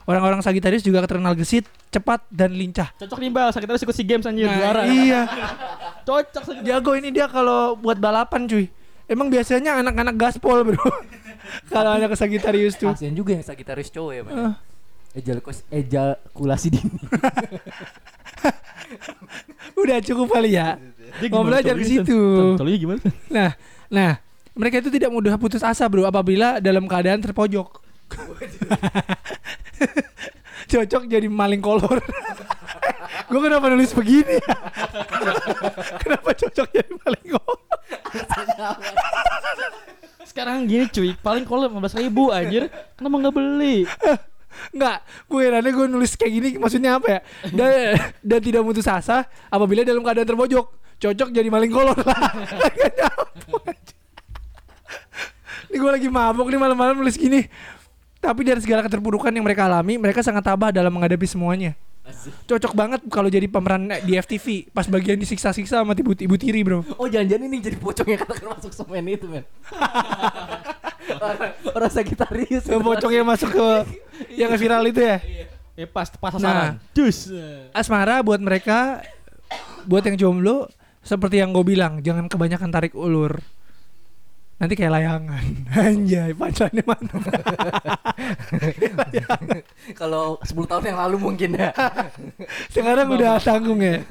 Speaker 4: Orang-orang Sagittarius juga terkenal gesit, cepat dan lincah.
Speaker 1: Cocok nih, Bal. Harus ikut SEA Games anjir,
Speaker 4: Nah,
Speaker 1: juara.
Speaker 4: iya. (laughs)
Speaker 1: Cocok Sagittarius.
Speaker 4: Jago ini dia kalau buat balapan cuy. Emang biasanya anak-anak gaspol bro. (laughs) kalau anak Sagittarius tuh.
Speaker 5: Kasian juga yang Sagittarius cowok ya men.
Speaker 4: Eh.
Speaker 5: Ejakulasi, ejakulasi dini. (laughs)
Speaker 4: Udah cukup kali ya.
Speaker 1: Dia
Speaker 4: Mau
Speaker 1: gimana
Speaker 4: belajar ke
Speaker 1: San?
Speaker 4: situ.
Speaker 1: Gimana?
Speaker 4: Nah, nah, mereka itu tidak mudah putus asa bro apabila dalam keadaan terpojok. (laughs) Cocok jadi maling kolor. (laughs) Gue kenapa nulis begini? ya? (laughs) kenapa cocok jadi maling kolor?
Speaker 1: Sekarang gini cuy, paling kalau 15 ribu anjir, kenapa nggak beli?
Speaker 4: Enggak, gue herannya gue nulis kayak gini maksudnya apa ya? Dan, dan tidak putus asa apabila dalam keadaan terpojok. Cocok jadi maling kolor lah. Ini gue lagi mabuk nih malam-malam nulis gini. Tapi dari segala keterpurukan yang mereka alami, mereka sangat tabah dalam menghadapi semuanya. Cocok banget kalau jadi pemeran di FTV pas bagian disiksa-siksa sama ibu, ibu tiri bro.
Speaker 5: Oh jangan-jangan ini jadi pocongnya katakan masuk semen itu men. (laughs) orang, orang Sagittarius.
Speaker 4: Yang pocongnya masuk ke yang viral itu ya.
Speaker 1: Ya pas pas sasaran. Jus.
Speaker 4: Asmara buat mereka buat yang jomblo seperti yang gue bilang jangan kebanyakan tarik ulur nanti kayak layangan anjay pancelannya mana
Speaker 5: Kalau 10 tahun yang lalu mungkin ya.
Speaker 4: sekarang udah tanggung ya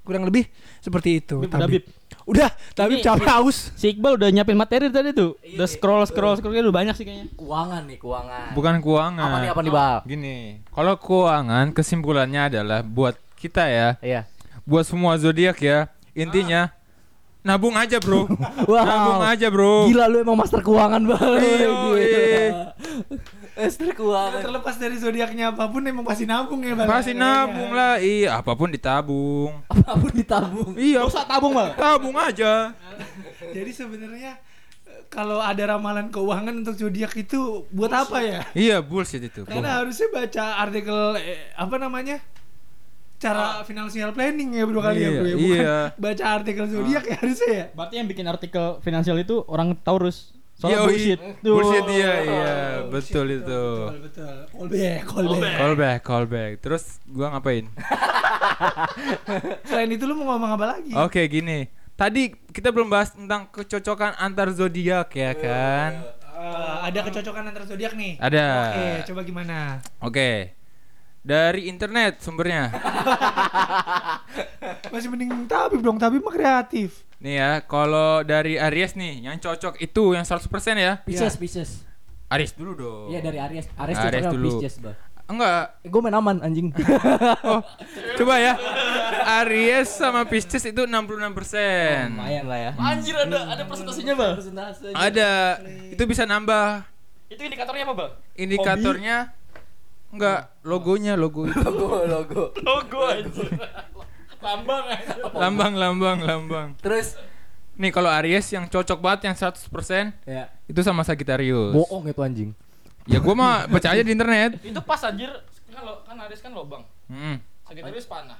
Speaker 4: kurang lebih seperti itu Tabib.
Speaker 1: udah,
Speaker 4: tapi capek haus
Speaker 1: Si Iqbal udah nyiapin materi tadi tuh. Udah scroll scroll scroll udah banyak sih kayaknya.
Speaker 5: Keuangan nih, keuangan.
Speaker 2: Bukan keuangan.
Speaker 5: Apa nih apa nih, Bal?
Speaker 2: Gini, kalau keuangan kesimpulannya adalah buat kita ya,
Speaker 5: Iya.
Speaker 2: buat semua zodiak ya, intinya nabung aja bro, (laughs)
Speaker 5: Wow.
Speaker 2: nabung aja bro.
Speaker 5: Gila lu emang master keuangan banget.
Speaker 2: Iya, iya.
Speaker 5: Master keuangan.
Speaker 4: terlepas dari zodiaknya apa pun emang pasti nabung ya Bang.
Speaker 2: Pasti nabung lah, iya apa pun ditabung.
Speaker 5: Apa pun ditabung.
Speaker 2: Iya,
Speaker 1: usah tabung bang.
Speaker 2: tabung aja. (laughs)
Speaker 4: jadi sebenarnya eh, kalau ada ramalan keuangan untuk zodiak itu buat apa ya
Speaker 2: Iya bullshit itu.
Speaker 4: Karena harusnya baca artikel eh, apa namanya? Cara financial planning ya bro kali ya
Speaker 2: Iya,
Speaker 4: bro ya. Bukan
Speaker 2: iya.
Speaker 4: baca artikel zodiak ya harusnya ya.
Speaker 1: Berarti yang bikin artikel finansial itu orang Taurus. Soalnya bullshit. Tuh.
Speaker 2: Bullshit iya, iya, betul itu.
Speaker 4: Betul betul. Callback, callback.
Speaker 2: Call back, call back. Terus gua ngapain? (laughs)
Speaker 4: Selain itu lu mau ngomong apa lagi?
Speaker 2: Oke, gini. Tadi kita belum bahas tentang kecocokan antar zodiak ya kan?
Speaker 4: Eh, ada kecocokan antar zodiak nih.
Speaker 2: Ada.
Speaker 4: Oke, coba gimana?
Speaker 2: Oke. Dari internet sumbernya. (laughs)
Speaker 4: Masih mending Tabib dong, Tabib mah kreatif.
Speaker 2: Nih ya, kalau dari Aries nih, yang cocok itu yang 100% ya.
Speaker 5: Pisces, Pisces.
Speaker 2: Aries dulu dong.
Speaker 5: Iya dari Aries. Aries,
Speaker 2: Aries dulu.
Speaker 5: Pisces, Bang.
Speaker 2: Enggak.
Speaker 5: Eh, gue main aman anjing. (laughs)
Speaker 2: Oh, coba ya. Aries sama Pisces itu 66%.
Speaker 5: Lumayan lah ya.
Speaker 1: Anjir ada ada presentasinya bang.
Speaker 5: Persentase.
Speaker 2: Ada. Itu bisa nambah.
Speaker 1: Itu indikatornya apa bang?
Speaker 2: Indikatornya enggak logonya logo itu.
Speaker 5: Logo, logo.
Speaker 1: Logo anjir. Lambang aja.
Speaker 2: lambang lambang lambang.
Speaker 5: Terus
Speaker 2: Nih kalau Aries yang cocok banget yang 100%
Speaker 5: ya
Speaker 2: itu sama Sagittarius.
Speaker 5: bohong itu anjing.
Speaker 2: Ya gua mah baca aja di internet.
Speaker 1: Itu pas anjir. Kan lo kan Aris kan lobang.
Speaker 2: Mm.
Speaker 1: Sagittarius panah.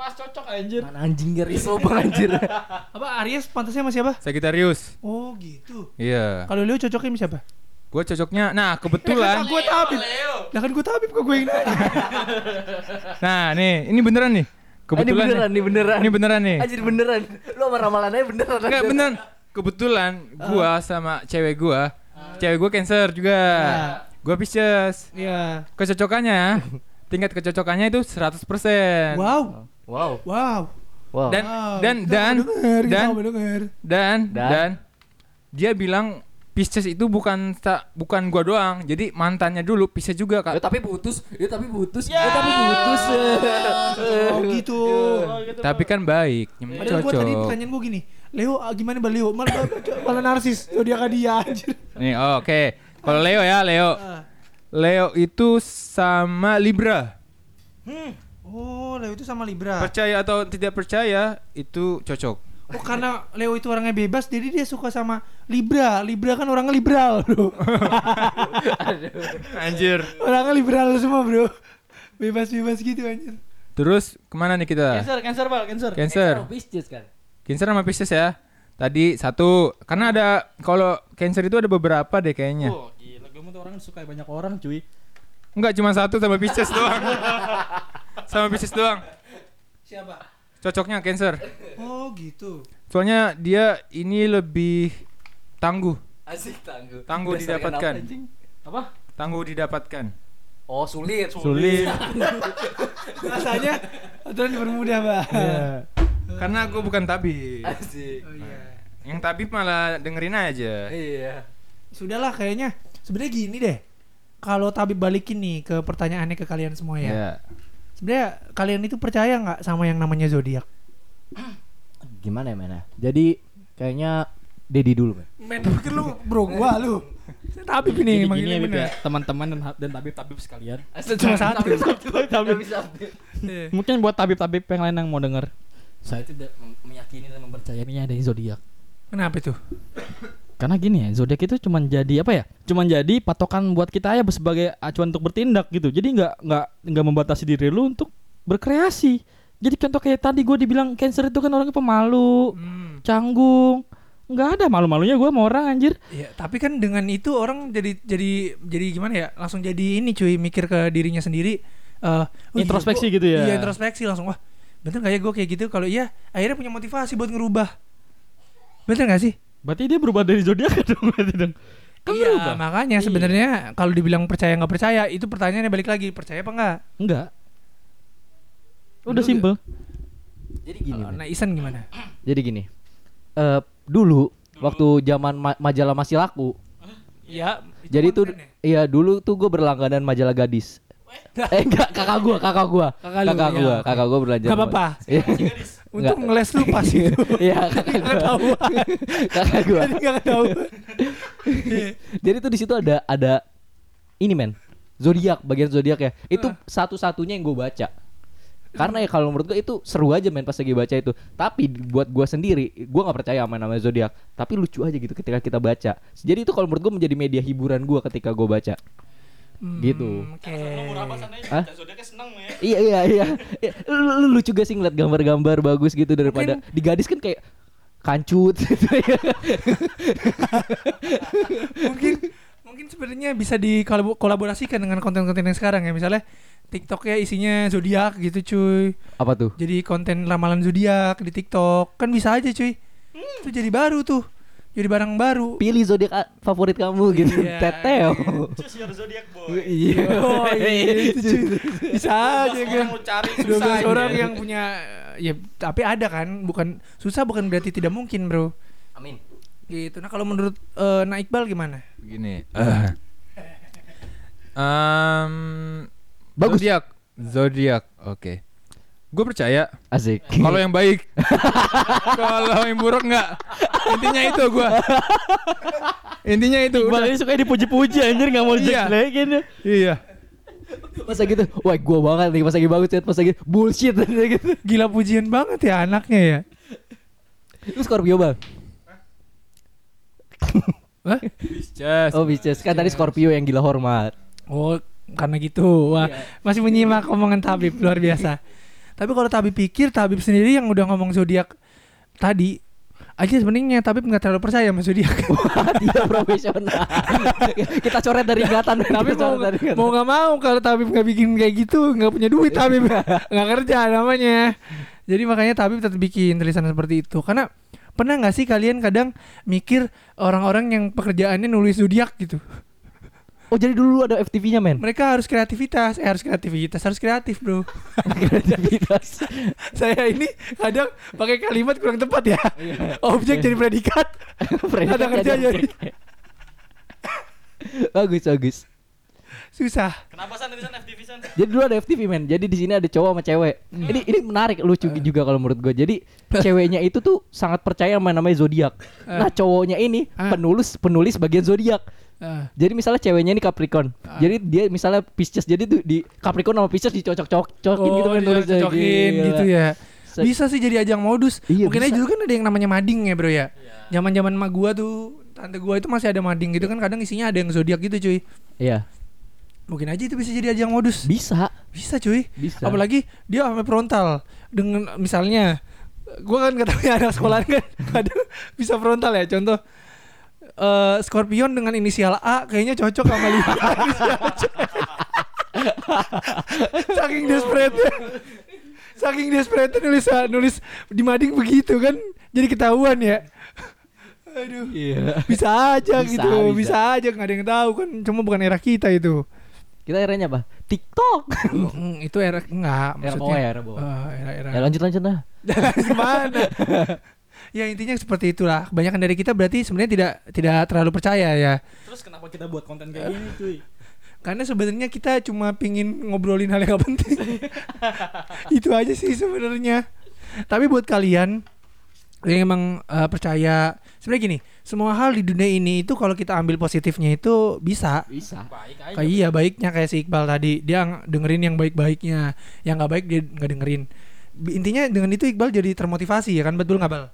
Speaker 1: Pas cocok anjir.
Speaker 5: Mana anjing garis lubang anjir.
Speaker 4: Apa Aries pantasnya sama siapa?
Speaker 2: Sagittarius.
Speaker 4: Oh, gitu.
Speaker 2: Iya.
Speaker 4: Kalau Leo cocoknya sama siapa?
Speaker 2: Gue cocoknya. Nah, kebetulan.
Speaker 4: gue tabib. Lah kan gue tabib kok gue yang nanya. (laughs)
Speaker 2: nah, nih, ini beneran nih.
Speaker 3: Ah, ini
Speaker 2: Kebetulan.
Speaker 3: beneran,
Speaker 2: nih.
Speaker 3: ini beneran.
Speaker 2: Ini beneran nih.
Speaker 3: Anjir beneran. Lu sama ramalannya beneran.
Speaker 2: Enggak beneran. Kebetulan gua sama cewek gua, cewek gua cancer juga. Gua Pisces.
Speaker 4: Iya.
Speaker 2: Kecocokannya, tingkat kecocokannya itu 100%.
Speaker 4: Wow.
Speaker 3: Wow.
Speaker 4: Wow.
Speaker 3: Wow.
Speaker 2: Dan
Speaker 4: Wow.
Speaker 2: dan dan dan Dan?
Speaker 3: dan
Speaker 2: dia bilang Pisces itu bukan ta- bukan gua doang. Jadi mantannya dulu Pisces juga,
Speaker 5: Ya
Speaker 2: Kak.
Speaker 5: tapi putus, ya tapi putus, ya tapi putus. (laughs)
Speaker 4: Oh gitu.
Speaker 2: Tapi kan baik,
Speaker 4: Padahal gue tadi pertanyaan gue gini, Leo ah, gimana Bang Leo? Malah (laughs) malah narsis, zodiak dia anjir.
Speaker 2: Nih, oh, oke. Kalau Leo ya, Leo. Leo itu sama Libra.
Speaker 4: Oh, Leo itu sama Libra.
Speaker 2: Percaya atau tidak percaya itu cocok.
Speaker 4: Oh, karena Leo itu orangnya bebas, jadi dia suka sama Libra. Libra kan orangnya liberal, bro.
Speaker 2: Anjir.
Speaker 4: orangnya liberal semua, bro. Bebas-bebas gitu anjir.
Speaker 2: Terus ke mana nih kita?
Speaker 1: Cancer, cancer, Bal, cancer.
Speaker 2: Cancer.
Speaker 5: Pisces kan.
Speaker 2: Cancer sama Pisces ya. Tadi satu. Karena ada kalau Cancer itu ada beberapa deh kayaknya.
Speaker 1: Oh, gila, gue tuh orang suka banyak orang, cuy.
Speaker 2: Enggak cuma satu sama Pisces doang. (laughs) sama Pisces doang.
Speaker 4: Siapa?
Speaker 2: Cocoknya Cancer.
Speaker 4: Oh, gitu.
Speaker 2: Soalnya dia ini lebih tangguh.
Speaker 5: Asik tangguh.
Speaker 2: Tangguh
Speaker 5: Dasar
Speaker 2: didapatkan.
Speaker 5: kenapa, anjing?
Speaker 1: Apa?
Speaker 2: Tangguh didapatkan.
Speaker 5: Oh sulit.
Speaker 2: Sulit. (laughs)
Speaker 4: Rasanya aturan dipermudah, Pak.
Speaker 2: Karena gue bukan tabib.
Speaker 5: Asik.
Speaker 4: Oh iya.
Speaker 2: Yang tabib malah dengerin aja.
Speaker 5: Iya.
Speaker 4: Sudahlah kayaknya. Sebenarnya gini deh. Kalau tabib balikin nih ke pertanyaannya ke kalian semua ya.
Speaker 2: Ya.
Speaker 4: Sebenarnya kalian itu percaya nggak sama yang namanya zodiak?
Speaker 3: Gimana ya, men? Jadi kayaknya Dedi dulu, men.
Speaker 4: Men, pikir lu bro gua lu. Tabib ini
Speaker 1: Jadi
Speaker 4: emang
Speaker 1: gini
Speaker 4: ini
Speaker 1: ya, Bib,
Speaker 4: bener.
Speaker 1: ya. Teman-teman dan dan tabib-tabib sekalian.
Speaker 4: Cuma satu.
Speaker 1: tabib.
Speaker 4: Iya.
Speaker 1: Mungkin buat tabib-tabib yang lain yang mau denger. Saya tidak meyakini dan mempercayainya dari zodiak.
Speaker 4: Kenapa itu?
Speaker 1: Karena gini ya, zodiak itu cuman jadi apa ya? Cuman jadi patokan buat kita ya sebagai acuan untuk bertindak gitu. Jadi nggak nggak nggak membatasi diri lu untuk berkreasi. Jadi contoh kayak tadi gue dibilang cancer itu kan orangnya pemalu,
Speaker 4: Hmm.
Speaker 1: canggung. Nggak ada malu-malunya gue sama orang anjir.
Speaker 4: Iya, tapi kan dengan itu orang jadi jadi jadi gimana ya? Langsung jadi ini cuy, mikir ke dirinya sendiri. oh iya,
Speaker 1: Introspeksi
Speaker 4: gua-
Speaker 1: gitu ya.
Speaker 4: Iya, introspeksi langsung wah. Bener gak ya gue kayak gitu? Kalau iya, akhirnya punya motivasi buat ngerubah. Bener gak sih?
Speaker 1: Berarti dia berubah dari zodiak dong berarti dong. Kan
Speaker 4: iya,
Speaker 1: berubah.
Speaker 4: makanya
Speaker 1: Iya.
Speaker 4: sebenarnya kalau dibilang percaya nggak percaya, itu pertanyaannya balik lagi, percaya apa enggak?
Speaker 1: Enggak. Udah
Speaker 4: Lu-
Speaker 1: simple.
Speaker 3: Jadi gini, men.
Speaker 4: Nah, Isan gimana?
Speaker 3: Jadi gini. Eh dulu waktu zaman ma- majalah masih laku.
Speaker 4: Iya.
Speaker 3: Jadi tuh iya dulu tuh gue berlangganan majalah gadis. eh enggak, kakak gua, kakak gua.
Speaker 4: Kakak lu,
Speaker 3: kakak
Speaker 4: iya,
Speaker 3: gua, kakak gua berlanjut.
Speaker 4: Gak apa-apa. Untuk ngeles lu pas itu. (laughs)
Speaker 3: Iya, kakak gua. kakak gua.
Speaker 4: Jadi nggak tahu. (laughs)
Speaker 3: Jadi tuh di situ ada ada ini men. Zodiak, bagian zodiak ya. Itu satu-satunya yang gue baca. Karena ya kalau menurut gue itu seru aja men pas lagi baca itu. Tapi buat gue sendiri, gue nggak percaya sama namanya zodiak. Tapi lucu aja gitu ketika kita baca. Jadi itu kalau menurut gue menjadi media hiburan gue ketika gue baca. Gitu.
Speaker 4: Hmm, Oke.
Speaker 3: Hah? Iya iya iya. Iya, Lu, lu lucu gak sih ngeliat gambar-gambar bagus gitu daripada di gadis kan kayak kancut (laughs) gitu ya.
Speaker 4: mungkin mungkin sebenarnya bisa dikolaborasikan dengan konten-konten yang sekarang ya misalnya TikTok ya isinya zodiak gitu cuy
Speaker 3: Apa tuh?
Speaker 4: jadi konten ramalan zodiak di TikTok kan bisa aja cuy itu jadi baru tuh jadi barang baru
Speaker 3: Pilih zodiak favorit kamu gitu.
Speaker 4: Iya.
Speaker 3: Teteo. (laughs) Iya.
Speaker 4: oh (laughs) iya itu cuy bisa aja kan
Speaker 1: cari
Speaker 4: 12 orang yang punya ya tapi ada kan bukan susah bukan berarti tidak mungkin bro
Speaker 5: Amin.
Speaker 4: gitu nah kalau menurut eh, Nah Iqbal gimana
Speaker 2: Begini. eh. (laughs) Em,
Speaker 3: Bagus.
Speaker 2: Zodiak. Zodiak. Oke. Gue percaya
Speaker 3: Asik.
Speaker 2: kalau yang baik. (laughs) kalau yang buruk enggak. Intinya itu gua. Intinya itu.
Speaker 1: Iqbal ini suka dipuji-puji anjir nggak mau
Speaker 2: Iya.
Speaker 1: dijelekin ya.
Speaker 2: Iya.
Speaker 3: Masa gitu, wah gua banget nih, pas lagi bagus chat, pas lagi bullshit gitu. (laughs)
Speaker 4: gila pujian banget ya anaknya ya
Speaker 3: Lu Scorpio bang?
Speaker 4: Hah? (laughs)
Speaker 3: Oh Pisces, kan tadi Scorpio yang gila hormat.
Speaker 4: Oh, karena gitu. Wah, masih menyimak omongan Tabib luar biasa. Tapi kalau Tabib pikir Tabib sendiri yang udah ngomong zodiak tadi, aja sebenarnya tapi nggak terlalu percaya sama zodiak. (laughs)
Speaker 3: Dia profesional. (laughs) kita coret dari ingatan.
Speaker 4: tapi mau
Speaker 3: ingatan.
Speaker 4: mau nggak mau kalau Tabib nggak bikin kayak gitu nggak punya duit Tabib (laughs) nggak kerja namanya jadi makanya Tabib tetap bikin tulisan seperti itu karena pernah nggak sih kalian kadang mikir orang-orang yang pekerjaannya nulis zodiak gitu
Speaker 3: Oh jadi dulu ada FTV-nya men.
Speaker 4: mereka harus kreativitas eh harus kreativitas harus kreatif bro (laughs)
Speaker 3: Kreativitas. (laughs)
Speaker 4: saya ini kadang pakai kalimat kurang tepat ya (laughs) objek jadi predikat
Speaker 3: Predikat
Speaker 4: Ada kerja
Speaker 3: jadi bagus bagus.
Speaker 4: susah
Speaker 1: Kenapa san tulisan FTV san?
Speaker 3: Jadi dulu ada FTV men. Jadi di sini ada cowok sama cewek. Ini ini menarik lucu juga kalau menurut gue. Jadi ceweknya itu tuh sangat percaya sama namanya zodiak. Nah cowoknya ini
Speaker 4: Ah.
Speaker 3: penulis penulis bagian zodiak.
Speaker 4: Ah.
Speaker 3: Jadi misalnya ceweknya ini Capricorn. Jadi dia misalnya Pisces. Jadi tuh di Capricorn sama Pisces dicocok-cocokin gitu men
Speaker 4: iya,
Speaker 3: nulisnya.
Speaker 4: cocokin
Speaker 3: Gila.
Speaker 4: gitu ya.
Speaker 3: Se-
Speaker 4: Bisa sih jadi ajang modus.
Speaker 3: Iya,
Speaker 4: Mungkin aja dulu kan ada yang namanya mading ya, Bro ya. Zaman-zaman emak gua tuh, tante gua itu masih ada mading gitu kan kadang isinya ada yang zodiak gitu, cuy.
Speaker 3: Iya.
Speaker 4: Mungkin aja itu bisa jadi ajang modus.
Speaker 3: Bisa.
Speaker 4: Bisa, cuy.
Speaker 3: Bisa.
Speaker 4: Apalagi dia sampai frontal dengan misalnya gua kan katanya anak sekolah kan (laughs) kadang bisa frontal ya. Contoh eh Scorpion dengan inisial A kayaknya cocok sama C. Saking desperate Saking desperate nulis nulis di mading begitu kan jadi ketahuan ya. Aduh.
Speaker 3: Iya.
Speaker 4: Bisa aja
Speaker 3: Bisa,
Speaker 4: gitu,
Speaker 3: bisa.
Speaker 4: bisa. aja nggak ada yang tahu kan cuma bukan era kita itu.
Speaker 3: Kita eranya apa? TikTok.
Speaker 4: Itu era enggak
Speaker 3: Era
Speaker 4: maksudnya.
Speaker 3: bawah ya, era bawah.
Speaker 4: Eh, era-era.
Speaker 3: ya lanjut lanjut lah. (laughs)
Speaker 4: Gimana? Ya intinya seperti itulah. Kebanyakan dari kita berarti sebenarnya tidak tidak terlalu percaya ya.
Speaker 1: Terus kenapa kita buat konten kayak gini cuy?
Speaker 4: Karena sebenarnya kita cuma pingin ngobrolin hal yang gak penting. (laughs) Itu aja sih sebenarnya. Tapi buat kalian yang emang eh, percaya sebenarnya gini, semua hal di dunia ini itu kalau kita ambil positifnya itu bisa.
Speaker 3: Bisa.
Speaker 1: Baik aja.
Speaker 4: Kayak iya baiknya kayak si Iqbal tadi dia ng- dengerin yang baik-baiknya, yang nggak baik dia nggak dengerin. Intinya dengan itu Iqbal jadi termotivasi ya kan betul nggak Bal?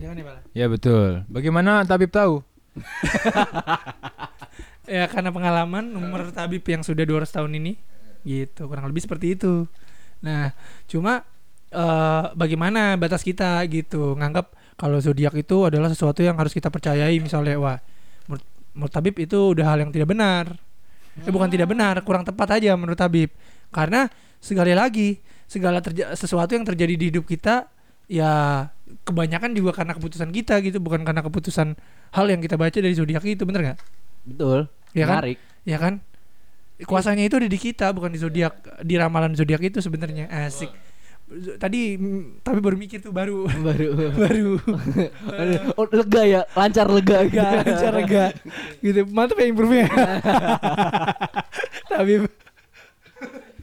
Speaker 4: Kan ya?
Speaker 2: Ya betul. Bagaimana Tabib tahu? (laughs)
Speaker 4: Ya karena pengalaman umur tabib yang sudah 200 tahun ini gitu kurang lebih seperti itu. Nah cuma eh bagaimana batas kita gitu nganggap kalau zodiak itu adalah sesuatu yang harus kita percayai misalnya wah menurut, menurut tabib itu udah hal yang tidak benar. Eh, bukan tidak benar kurang tepat aja menurut tabib karena sekali lagi segala terja- sesuatu yang terjadi di hidup kita ya kebanyakan juga karena keputusan kita gitu bukan karena keputusan hal yang kita baca dari zodiak itu bener nggak?
Speaker 3: Betul.
Speaker 4: Ya kan?
Speaker 3: Menarik.
Speaker 4: ya kan kuasanya itu ada di kita bukan di zodiak di ramalan zodiak itu sebenarnya asik tadi tapi baru mikir tuh baru
Speaker 3: Baru. (laughs)
Speaker 4: baru
Speaker 3: oh, lega ya, lancar lega.
Speaker 4: gak lancar lega gitu mantap ya improve nya (laughs) tapi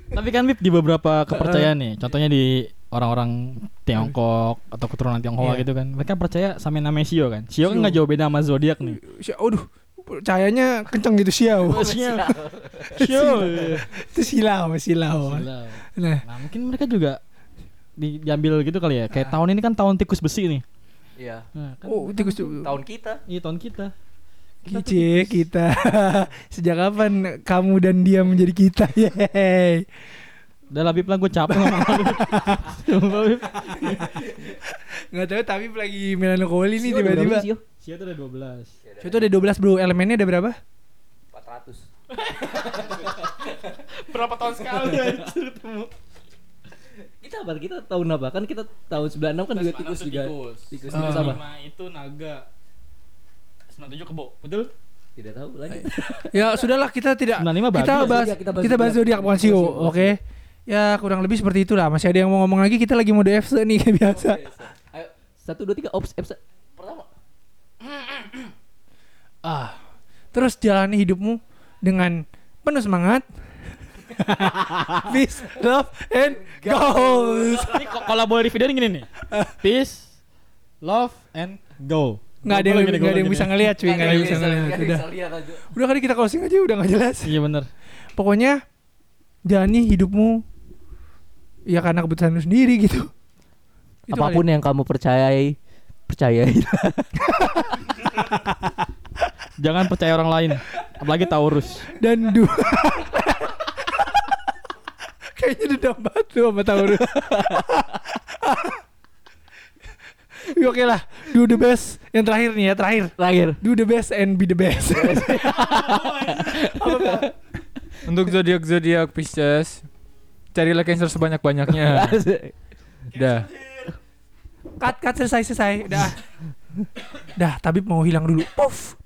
Speaker 1: Tapi kan Bib di beberapa kepercayaan nih, contohnya di orang-orang Tiongkok atau keturunan Tionghoa
Speaker 4: Iya.
Speaker 1: gitu kan. Mereka percaya sama namanya Sio kan. Sio kan
Speaker 4: Sio.
Speaker 1: nggak jauh beda sama zodiak nih.
Speaker 4: si- aduh cahayanya kenceng gitu siau
Speaker 1: Sio. (laughs)
Speaker 4: itu silau silau nah
Speaker 1: Nah, mungkin mereka juga di, diambil gitu kali ya. Kayak tahun ini kan tahun tikus besi nih.
Speaker 3: Iya.
Speaker 1: Nah, kan
Speaker 4: oh tikus tuh
Speaker 3: Tahun kita.
Speaker 1: iya tahun kita.
Speaker 4: Kice kita (laughs) sejak kapan kamu dan dia menjadi kita (laughs) yeay
Speaker 1: Udah lah Bib lah gue capek sama Bib. Bib.
Speaker 4: nggak tahu tapi lagi melankoli nih
Speaker 3: Sio ada
Speaker 4: tiba-tiba
Speaker 3: Sio?
Speaker 1: Sio tuh udah 12.
Speaker 4: Itu ada 12 bro, elemennya ada berapa?
Speaker 3: 400. (laughs)
Speaker 1: Berapa tahun sekali ketemu.
Speaker 3: Kita apa? Kita tahun apa? Kan kita tahun 96 kan juga tikus juga. Tikus tikus apa?
Speaker 1: Lima itu naga. 97 kebo, betul?
Speaker 3: Tidak tahu lagi.
Speaker 4: Ya sudahlah kita tidak
Speaker 1: 95 babi
Speaker 4: kita bahas
Speaker 3: Zodiak, kita bahas
Speaker 4: kita bahas
Speaker 3: zodiak.
Speaker 4: bukan sio, oke? Ya kurang lebih seperti itulah. Masih ada yang mau ngomong lagi kita lagi mode FC nih (laughs) kayak biasa.
Speaker 3: Ayo, satu dua tiga ops episode pertama. (clears throat)
Speaker 4: Ah. Terus jalani hidupmu dengan penuh semangat. (laughs) Peace, love, and goals.
Speaker 1: Ini kok kalau boleh di video gini nih. Peace, love, and go.
Speaker 4: Nggak ada yang, nggak ada yang bisa ngeliat cuy, nggak ada yang bisa ngeliat. Udah, udah kali kita closing aja udah nggak jelas.
Speaker 1: Iya bener.
Speaker 4: Pokoknya jalani hidupmu ya karena keputusan lu sendiri gitu. (laughs) Itu
Speaker 3: Apa pun yang kamu percayai, percayai. (laughs)
Speaker 1: Jangan percaya orang lain, apalagi Taurus.
Speaker 4: dan dua (laughs) kayaknya dendam banget lu sama Taurus Oke lah, do the best. Yang terakhir nih ya, terakhir.
Speaker 3: Terakhir.
Speaker 4: Do the best and be the best.
Speaker 2: Untuk zodiak zodiak Pisces, carilah cancer sebanyak banyaknya. (laughs) Dah.
Speaker 4: cut, cut selesai, selesai. Dah. Dah, Tabib mau hilang dulu. Puff.